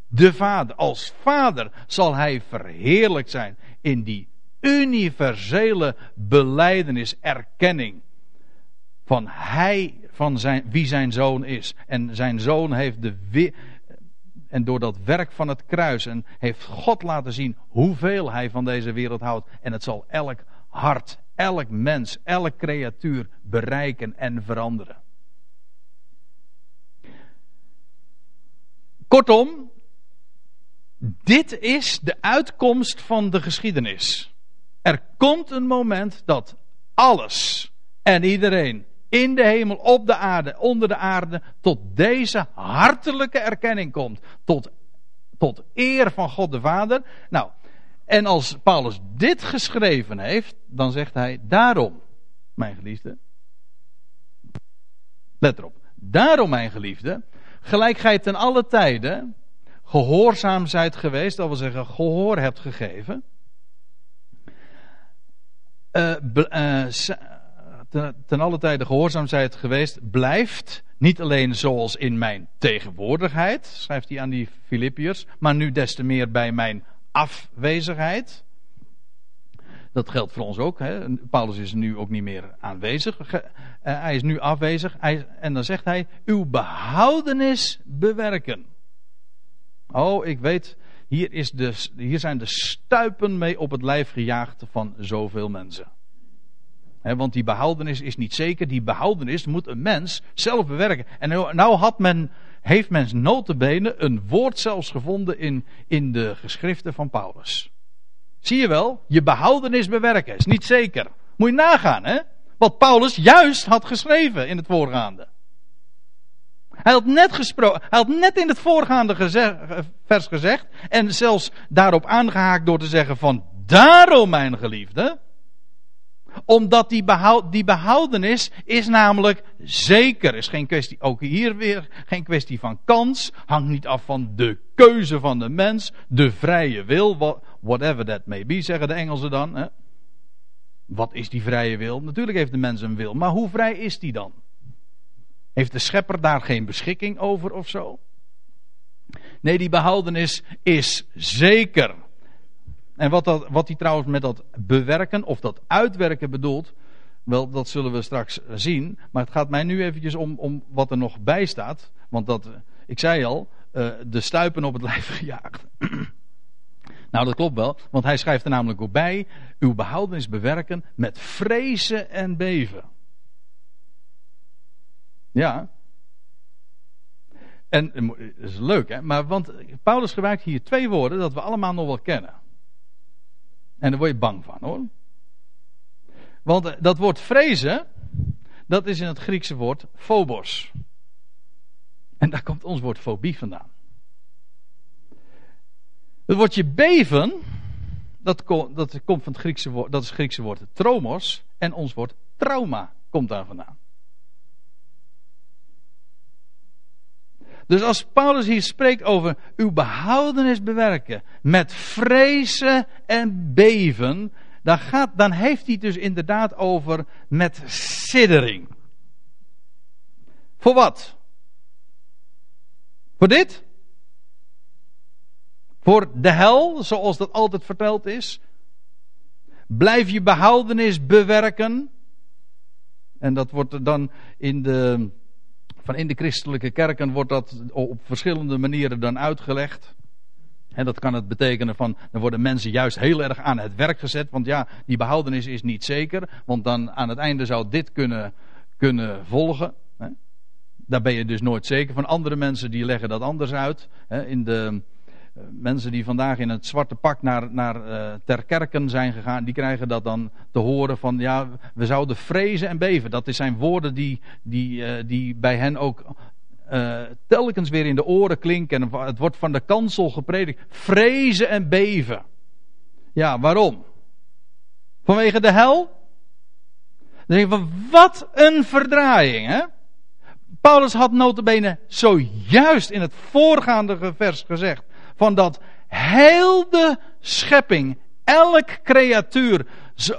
de Vader. Als Vader zal Hij verheerlijkt zijn in die universele beleidenis, erkenning van Hij, van zijn, wie zijn zoon is. En zijn zoon heeft de en door dat werk van het kruis en heeft God laten zien hoeveel Hij van deze wereld houdt. En het zal elk hart, elk mens, elk creatuur bereiken en veranderen. Kortom, dit is de uitkomst van de geschiedenis. Er komt een moment dat alles en iedereen in de hemel, op de aarde, onder de aarde, tot deze hartelijke erkenning komt. Tot, tot eer van God de Vader. Nou, en als Paulus dit geschreven heeft, dan zegt hij: Daarom, mijn geliefde. Let erop. Daarom, mijn geliefde gelijk gij ten alle tijden gehoorzaam zijt geweest, dat wil zeggen gehoor hebt gegeven, uh, ten, ten alle tijde gehoorzaam zijt geweest, blijft niet alleen zoals in mijn tegenwoordigheid, schrijft hij aan die Filippiërs, maar nu des te meer bij mijn afwezigheid. Dat geldt voor ons ook. Hè. Paulus is nu ook niet meer aanwezig. Uh, hij is nu afwezig. Hij, en dan zegt hij: Uw behoudenis bewerken. Oh, ik weet. Hier, is de, hier zijn de stuipen mee op het lijf gejaagd van zoveel mensen. want die behoudenis is niet zeker. Die behoudenis moet een mens zelf bewerken. En nou, nou had men, heeft men een woord zelfs gevonden in, in de geschriften van Paulus. Zie je wel, je behoudenis bewerken is niet zeker. Moet je nagaan, hè? Wat Paulus juist had geschreven in het voorgaande. Hij had net gesproken, hij had net in het voorgaande vers gezegd, en zelfs daarop aangehaakt door te zeggen van, daarom mijn geliefde, omdat die, behoud, die behoudenis is namelijk zeker. Is geen kwestie, ook hier weer geen kwestie van kans. Hangt niet af van de keuze van de mens. De vrije wil. Whatever that may be, zeggen de Engelsen dan. Hè? Wat is die vrije wil? Natuurlijk heeft de mens een wil. Maar hoe vrij is die dan? Heeft de schepper daar geen beschikking over of zo? Nee, die behoudenis is zeker. En wat, dat, wat hij trouwens met dat bewerken of dat uitwerken bedoelt, wel, dat zullen we straks zien. Maar het gaat mij nu eventjes om, om wat er nog bij staat. Want dat, ik zei al, uh, de stuipen op het <laughs> lijf gejaagd. Nou, dat klopt wel, want hij schrijft er namelijk ook bij: uw behoudenis bewerken met vrezen en beven. Ja. En dat is leuk, hè? Maar want Paulus gebruikt hier twee woorden dat we allemaal nog wel kennen. En daar word je bang van hoor. Want eh, dat woord vrezen, dat is in het Griekse woord phobos. En daar komt ons woord fobie vandaan. Het woordje beven, dat, komt van het Griekse woord, dat is het Griekse woord tromos. En ons woord trauma komt daar vandaan. Dus als Paulus hier spreekt over uw behoudenis bewerken met vrezen en beven, dan, gaat, dan heeft hij het dus inderdaad over met siddering. Voor wat? Voor dit? Voor de hel, zoals dat altijd verteld is? Blijf je behoudenis bewerken? En dat wordt dan in de van in de christelijke kerken wordt dat op verschillende manieren dan uitgelegd. En dat kan het betekenen van, dan worden mensen juist heel erg aan het werk gezet. Want ja, die behoudenis is niet zeker. Want dan aan het einde zou dit kunnen, kunnen volgen. Daar ben je dus nooit zeker van. Andere mensen die leggen dat anders uit. In de, mensen die vandaag in het zwarte pak naar, naar uh, ter kerken zijn gegaan, die krijgen dat dan te horen van ja, we zouden vrezen en beven. Dat zijn woorden die, die, uh, die bij hen ook uh, telkens weer in de oren klinken. En het wordt van de kansel gepredikt. Vrezen en beven. Ja, waarom? Vanwege de hel? Dan denk je wat een verdraaiing, hè? Paulus had notabene zojuist in het voorgaande vers gezegd van dat heel de schepping, elk creatuur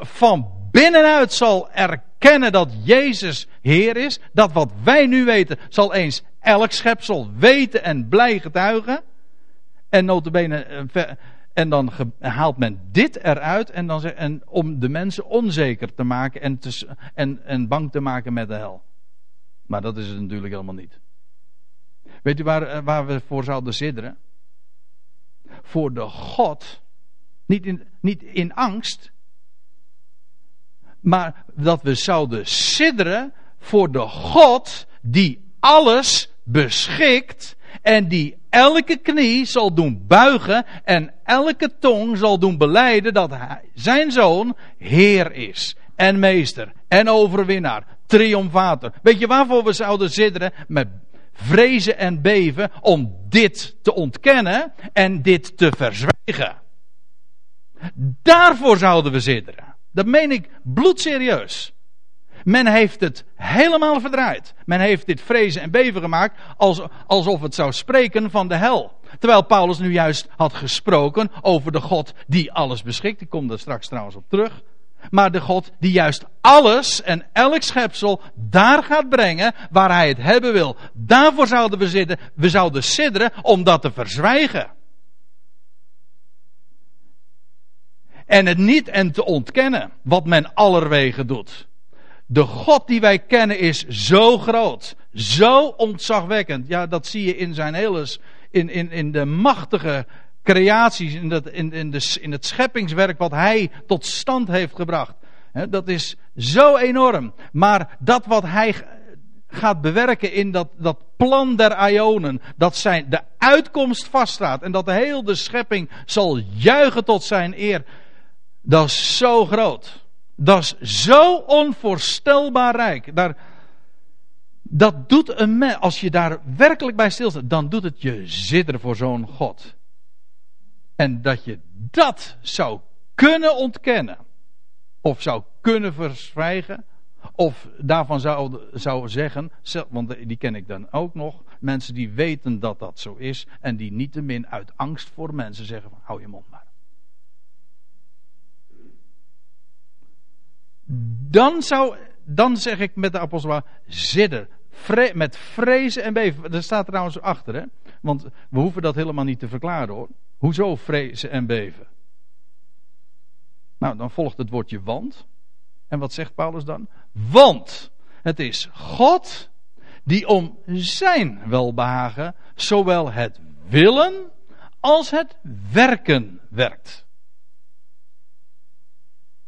van binnenuit zal erkennen dat Jezus Heer is. Dat wat wij nu weten, zal eens elk schepsel weten en blij getuigen. En notabene, eh, en dan haalt men dit eruit en dan, en om de mensen onzeker te maken en, en, en bang te maken met de hel. Maar dat is het natuurlijk helemaal niet. Weet u waar, eh, waar we voor zouden zidderen? Voor de God. Niet in, niet in angst. Maar dat we zouden sidderen voor de God die alles beschikt. En die elke knie zal doen buigen. En elke tong zal doen beleiden dat hij, zijn zoon Heer is. En meester. En overwinnaar. Triomfator. Weet je waarvoor we zouden sidderen? Met vrezen en beven om dit te ontkennen en dit te verzwijgen. Daarvoor zouden we zitteren. Dat meen ik bloedserieus. Men heeft het helemaal verdraaid. Men heeft dit vrezen en beven gemaakt alsof het zou spreken van de hel. Terwijl Paulus nu juist had gesproken over de God die alles beschikt. Ik kom daar straks trouwens op terug. Maar de God die juist alles en elk schepsel daar gaat brengen waar hij het hebben wil. Daarvoor zouden we zitten, we zouden sidderen om dat te verzwijgen. En het niet en te ontkennen, wat men allerwege doet. De God die wij kennen is zo groot, zo ontzagwekkend. Ja, dat zie je in zijn hele, in, in, in de machtige creaties, in, dat, in, in, in het scheppingswerk wat hij tot stand heeft gebracht. dat is zo enorm. Maar dat wat hij gaat bewerken in dat, dat plan der Ionen, dat zijn, de uitkomst vaststaat en dat de hele de schepping zal juichen tot zijn eer, dat is zo groot. Dat is zo onvoorstelbaar rijk. Daar, dat doet een mens, als je daar werkelijk bij stilstaat, dan doet het je zitteren voor zo'n God. En dat je dat zou kunnen ontkennen, of zou kunnen verzwijgen, of daarvan zou, zou zeggen, want die ken ik dan ook nog, mensen die weten dat dat zo is en die niettemin uit angst voor mensen zeggen: hou je mond maar. Dan zou, dan zeg ik met de apostel, zidder, vre, met vrezen en beven. Dat staat trouwens achter, hè? Want we hoeven dat helemaal niet te verklaren hoor. Hoezo vrezen en beven? Nou, dan volgt het woordje want. En wat zegt Paulus dan? Want het is God die om zijn welbehagen zowel het willen als het werken werkt.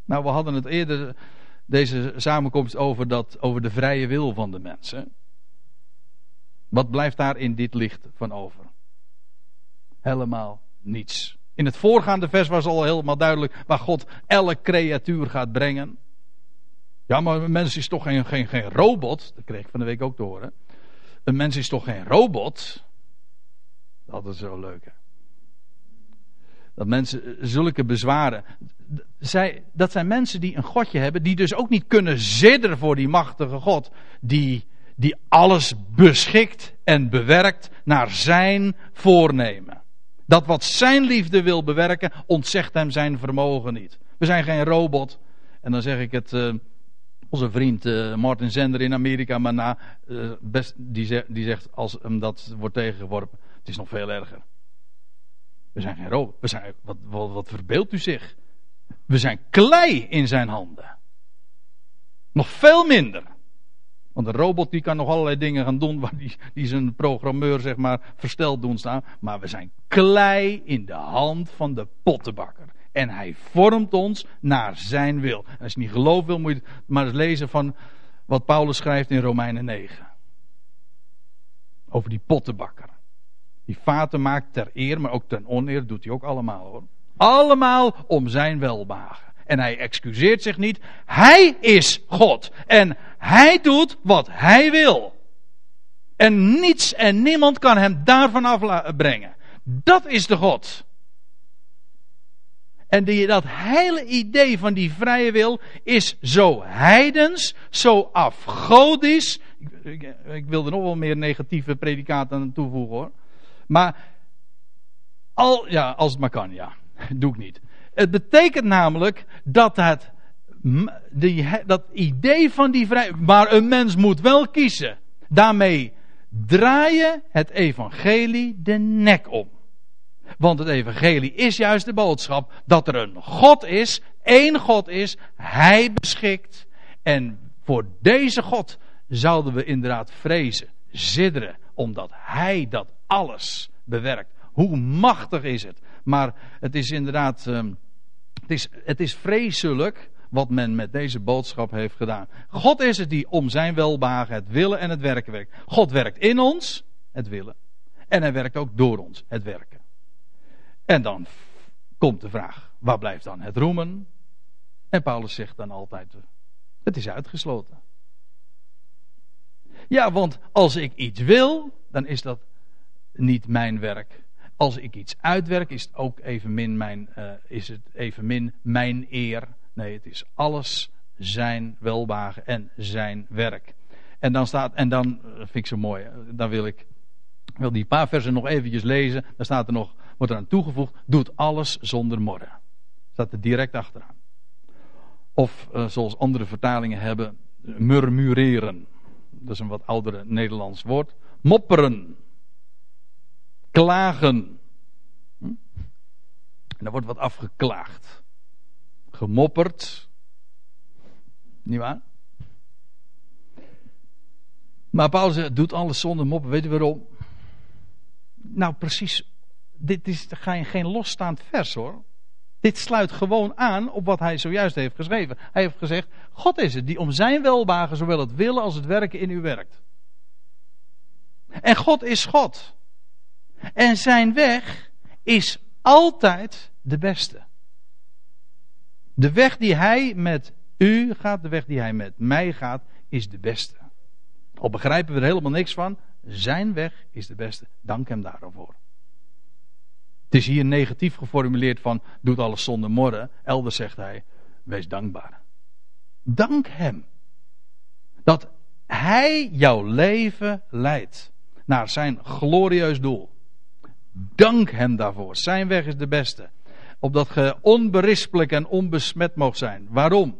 Nou, we hadden het eerder, deze samenkomst, over, dat, over de vrije wil van de mensen. Wat blijft daar in dit licht van over? Helemaal niets. In het voorgaande vers was al helemaal duidelijk waar God elke creatuur gaat brengen. Ja, maar een mens is toch geen, geen, geen robot. Dat kreeg ik van de week ook te horen. Een mens is toch geen robot? Dat is zo leuk. Hè? Dat mensen zulke bezwaren. Zij, dat zijn mensen die een godje hebben. Die dus ook niet kunnen zidderen voor die machtige God. Die, die alles beschikt en bewerkt naar zijn voornemen. Dat wat zijn liefde wil bewerken, ontzegt hem zijn vermogen niet. We zijn geen robot. En dan zeg ik het, uh, onze vriend uh, Martin Zender in Amerika, maar na, best, die, zegt, die zegt als hem dat wordt tegengeworpen, het is nog veel erger. We zijn geen robot. We zijn, wat, wat, wat verbeeldt u zich? We zijn klei in zijn handen. Nog veel minder. Want een robot die kan nog allerlei dingen gaan doen waar die, die zijn programmeur zeg maar versteld doen staan. Maar we zijn klei in de hand van de pottenbakker. En hij vormt ons naar zijn wil. Als je niet gelooft wil, moet je maar eens lezen van wat Paulus schrijft in Romeinen 9. Over die pottenbakker. Die vaten maakt ter eer, maar ook ten oneer, doet hij ook allemaal hoor. Allemaal om zijn welbagen. En hij excuseert zich niet. Hij is God. En hij doet wat hij wil. En niets en niemand kan hem daarvan afbrengen. Dat is de God. En die, dat hele idee van die vrije wil is zo heidens, zo afgodisch. Ik, ik, wil er nog wel meer negatieve predicaten aan toevoegen hoor. Maar, al, ja, als het maar kan, ja. <laughs> Doe ik niet. Het betekent namelijk dat het, dat idee van die vrijheid, maar een mens moet wel kiezen. Daarmee draai je het evangelie de nek om. Want het evangelie is juist de boodschap dat er een God is, één God is, Hij beschikt. En voor deze God zouden we inderdaad vrezen, zidderen, omdat Hij dat alles bewerkt. Hoe machtig is het? Maar het is inderdaad, ehm, het, is, het is vreselijk wat men met deze boodschap heeft gedaan. God is het die om zijn welbagen het willen en het werken werkt. God werkt in ons, het willen. En hij werkt ook door ons, het werken. En dan komt de vraag, waar blijft dan het roemen? En Paulus zegt dan altijd, het is uitgesloten. Ja, want als ik iets wil, dan is dat niet mijn werk. Als ik iets uitwerk, is het ook evenmin mijn, uh, is het evenmin mijn eer. Nee, het is alles zijn welwagen en zijn werk. En dan staat, en dan eh, vind ik zo mooi, eh, dan wil ik, wil die paar versen nog eventjes lezen. Dan staat er nog, wordt er aan toegevoegd, doet alles zonder morren. Staat er direct achteraan. Of zoals andere vertalingen hebben, murmureren. Dat is een wat oudere Nederlands woord. Mopperen. Klagen. Hm? En er wordt wat afgeklaagd. Gemopperd. Niet waar? Maar Paulus doet alles zonder moppen. Weet je waarom? Nou, precies. Dit is geen losstaand vers hoor. Dit sluit gewoon aan op wat hij zojuist heeft geschreven. Hij heeft gezegd: God is het die om zijn welbagen zowel het willen als het werken in u werkt. En God is God. En zijn weg is altijd de beste. De weg die hij met u gaat, de weg die hij met mij gaat, is de beste. Al begrijpen we er helemaal niks van, zijn weg is de beste. Dank hem daarvoor. Het is hier negatief geformuleerd van doet alles zonder morren. Elders zegt hij, wees dankbaar. Dank hem. Dat hij jouw leven leidt naar zijn glorieus doel. Dank hem daarvoor. Zijn weg is de beste. Opdat ge onberispelijk en onbesmet mag zijn. Waarom?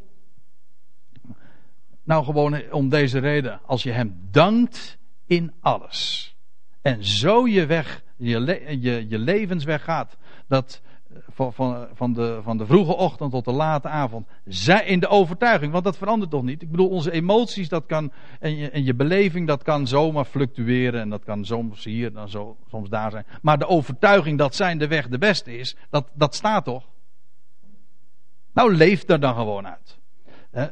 Nou, gewoon om deze reden. Als je hem dankt in alles. En zo je weg, je, je, je levensweg gaat. Dat van, van, van, de, van de vroege ochtend tot de late avond. Zij in de overtuiging, want dat verandert toch niet. Ik bedoel, onze emoties dat kan, en, je, en je beleving dat kan zomaar fluctueren. En dat kan soms hier, dan zo, soms daar zijn. Maar de overtuiging dat zijn de weg de beste is, dat, dat staat toch? Nou, leef er dan gewoon uit. He?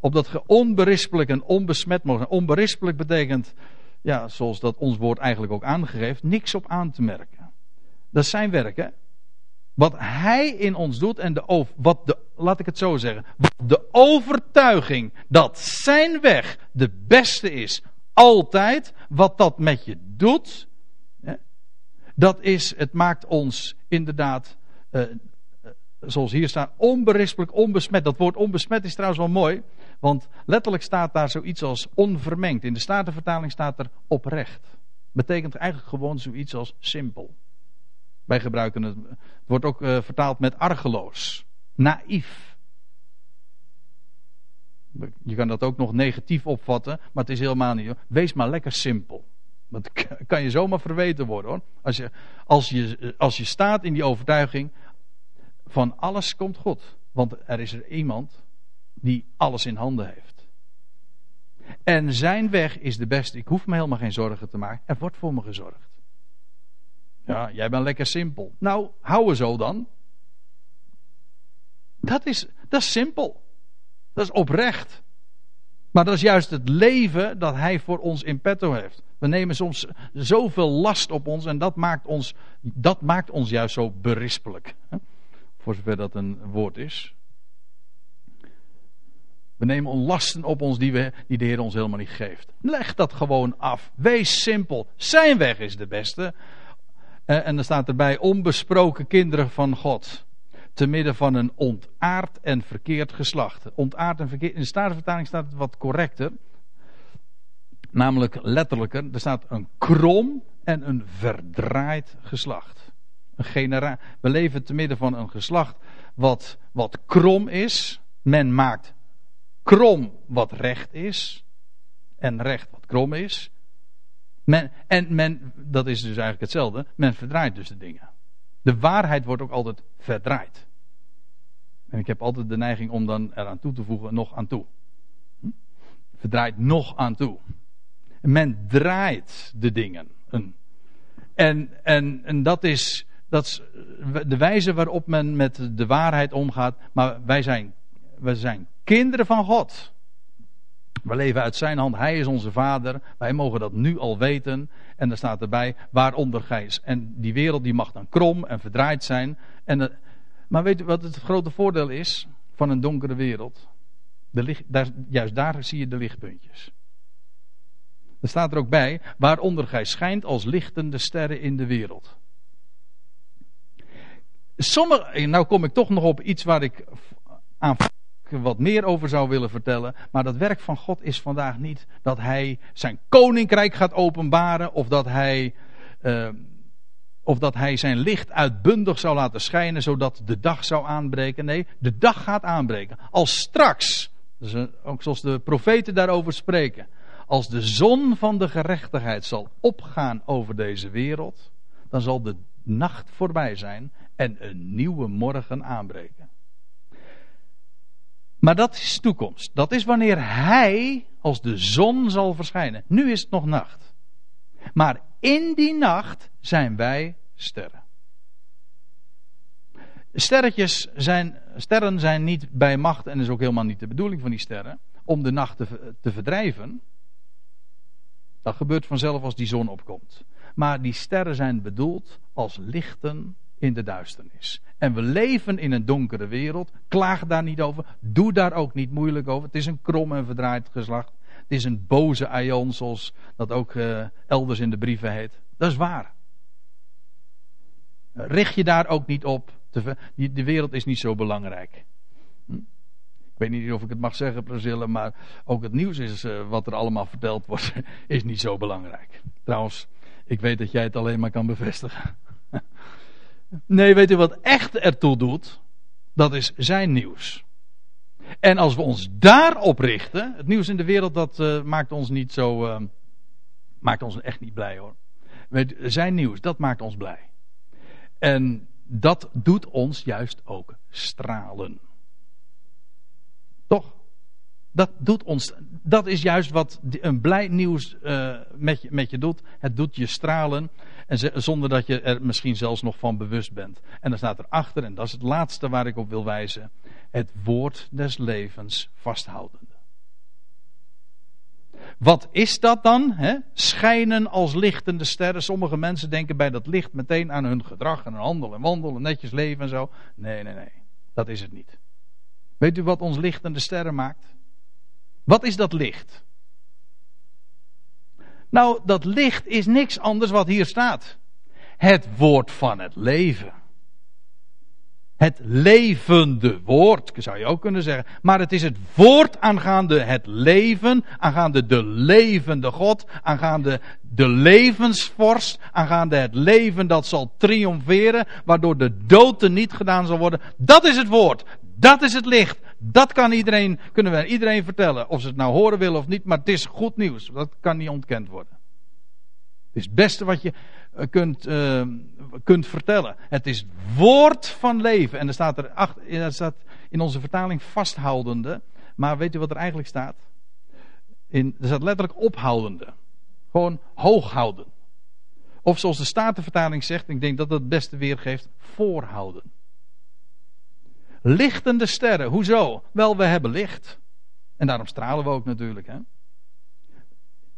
Opdat je onberispelijk en onbesmet mogen zijn. Onberispelijk betekent ja, zoals dat ons woord eigenlijk ook aangeeft, niks op aan te merken. Dat zijn werk, hè? Wat hij in ons doet en de, wat de, laat ik het zo zeggen, de overtuiging dat zijn weg de beste is, altijd, wat dat met je doet, hè, dat is, het maakt ons inderdaad, uh, zoals hier staat, onberispelijk, onbesmet. Dat woord onbesmet is trouwens wel mooi. Want letterlijk staat daar zoiets als onvermengd. In de Statenvertaling staat er oprecht. Betekent eigenlijk gewoon zoiets als simpel. Wij gebruiken het. Het wordt ook uh, vertaald met argeloos. Naïef. Je kan dat ook nog negatief opvatten, maar het is helemaal niet. Wees maar lekker simpel. Dat kan je zomaar verweten worden hoor. Als je, als, je, als je staat in die overtuiging van alles komt God. Want er is er iemand die alles in handen heeft. En zijn weg is de beste. Ik hoef me helemaal geen zorgen te maken. Er wordt voor me gezorgd. Ja, jij bent lekker simpel. Nou, hou er zo dan. Dat is, dat is simpel. Dat is oprecht. Maar dat is juist het leven dat hij voor ons in petto heeft. We nemen soms zoveel last op ons en dat maakt ons, dat maakt ons juist zo berispelijk. Voor zover dat een woord is. We nemen lasten op ons die, we, die de Heer ons helemaal niet geeft. Leg dat gewoon af. Wees simpel. Zijn weg is de beste. Eh, en dan staat erbij onbesproken kinderen van God. Te midden van een ontaard en verkeerd geslacht. Ontaard en verkeerd. In de Statenvertaling staat het wat correcter. Namelijk letterlijker. Er staat een krom en een verdraaid geslacht. Een genera We leven te midden van een geslacht wat, wat krom is. Men maakt krom wat recht is. En recht wat krom is. Men, en men, dat is dus eigenlijk hetzelfde, men verdraait dus de dingen. De waarheid wordt ook altijd verdraaid. En ik heb altijd de neiging om dan eraan toe te voegen, nog aan toe. Hm? Verdraait nog aan toe. Men draait de dingen. En, en, en dat, is, dat is de wijze waarop men met de waarheid omgaat. Maar wij zijn, wij zijn Kinderen van God. We leven uit zijn hand. Hij is onze vader. Wij mogen dat nu al weten. En er staat erbij, waaronder gij En die wereld die mag dan krom en verdraaid zijn. En, maar weet u wat het grote voordeel is van een donkere wereld? De licht, daar, juist daar zie je de lichtpuntjes. Er staat er ook bij, waaronder gij schijnt als lichtende sterren in de wereld. Sommige, nou kom ik toch nog op iets waar ik aan wat meer over zou willen vertellen. Maar dat werk van God is vandaag niet dat hij zijn koninkrijk gaat openbaren. Of dat hij uh, of dat hij zijn licht uitbundig zou laten schijnen, zodat de dag zou aanbreken. Nee, de dag gaat aanbreken. Als straks, dus ook zoals de profeten daarover spreken, als de zon van de gerechtigheid zal opgaan over deze wereld, dan zal de nacht voorbij zijn en een nieuwe morgen aanbreken. Maar dat is toekomst. Dat is wanneer hij als de zon zal verschijnen. Nu is het nog nacht. Maar in die nacht zijn wij sterren. Sterretjes zijn, sterren zijn niet bij macht, en is ook helemaal niet de bedoeling van die sterren, om de nacht te, te verdrijven. Dat gebeurt vanzelf als die zon opkomt. Maar die sterren zijn bedoeld als lichten in de duisternis. En we leven in een donkere wereld. Klaag daar niet over. Doe daar ook niet moeilijk over. Het is een krom en verdraaid geslacht. Het is een boze aion, zoals dat ook uh, elders in de brieven heet. Dat is waar. Richt je daar ook niet op. De wereld is niet zo belangrijk. Hm? Ik weet niet of ik het mag zeggen, Priscilla, maar ook het nieuws is uh, wat er allemaal verteld wordt, <laughs> is niet zo belangrijk. Trouwens, ik weet dat jij het alleen maar kan bevestigen. <laughs> Nee, weet u wat echt ertoe doet? Dat is zijn nieuws. En als we ons daarop richten, het nieuws in de wereld, dat uh, maakt ons niet zo, uh, maakt ons echt niet blij hoor. Zijn nieuws, dat maakt ons blij. En dat doet ons juist ook stralen. Toch? Dat doet ons, dat is juist wat een blij nieuws uh, met, je, met je doet. Het doet je stralen. En zonder dat je er misschien zelfs nog van bewust bent. En dan staat erachter, en dat is het laatste waar ik op wil wijzen: het woord des levens vasthoudende. Wat is dat dan? Hè? Schijnen als lichtende sterren. Sommige mensen denken bij dat licht meteen aan hun gedrag en hun handel en wandelen, netjes leven en zo. Nee, nee, nee. Dat is het niet. Weet u wat ons lichtende sterren maakt? Wat is dat licht? Nou, dat licht is niks anders wat hier staat. Het woord van het leven. Het levende woord, zou je ook kunnen zeggen. Maar het is het woord aangaande het leven, aangaande de levende God, aangaande de levensvorst, aangaande het leven dat zal triomferen, waardoor de dood niet gedaan zal worden. Dat is het woord. Dat is het licht. Dat kan iedereen, kunnen we iedereen vertellen. Of ze het nou horen willen of niet, maar het is goed nieuws. Dat kan niet ontkend worden. Het is het beste wat je eh, kunt, uh, kunt vertellen. Het is woord van leven. En er staat er, achter, er staat in onze vertaling vasthoudende. Maar weet u wat er eigenlijk staat? In, er staat letterlijk ophoudende. Gewoon hoog houden. Of zoals de Statenvertaling zegt, ik denk dat dat het beste weergeeft, voorhouden. Lichtende sterren. Hoezo? Wel, we hebben licht. En daarom stralen we ook natuurlijk. Hè?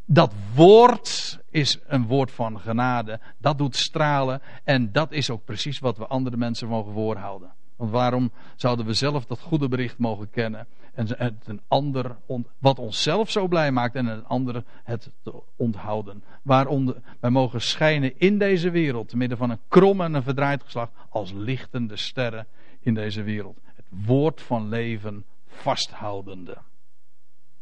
Dat woord is een woord van genade. Dat doet stralen. En dat is ook precies wat we andere mensen mogen voorhouden. Want waarom zouden we zelf dat goede bericht mogen kennen? En het een ander, wat ons zelf zo blij maakt en een ander het te onthouden. Waaronder wij mogen schijnen in deze wereld, te midden van een krom en een verdraaid geslacht, als lichtende sterren in deze wereld. Het woord van leven vasthoudende.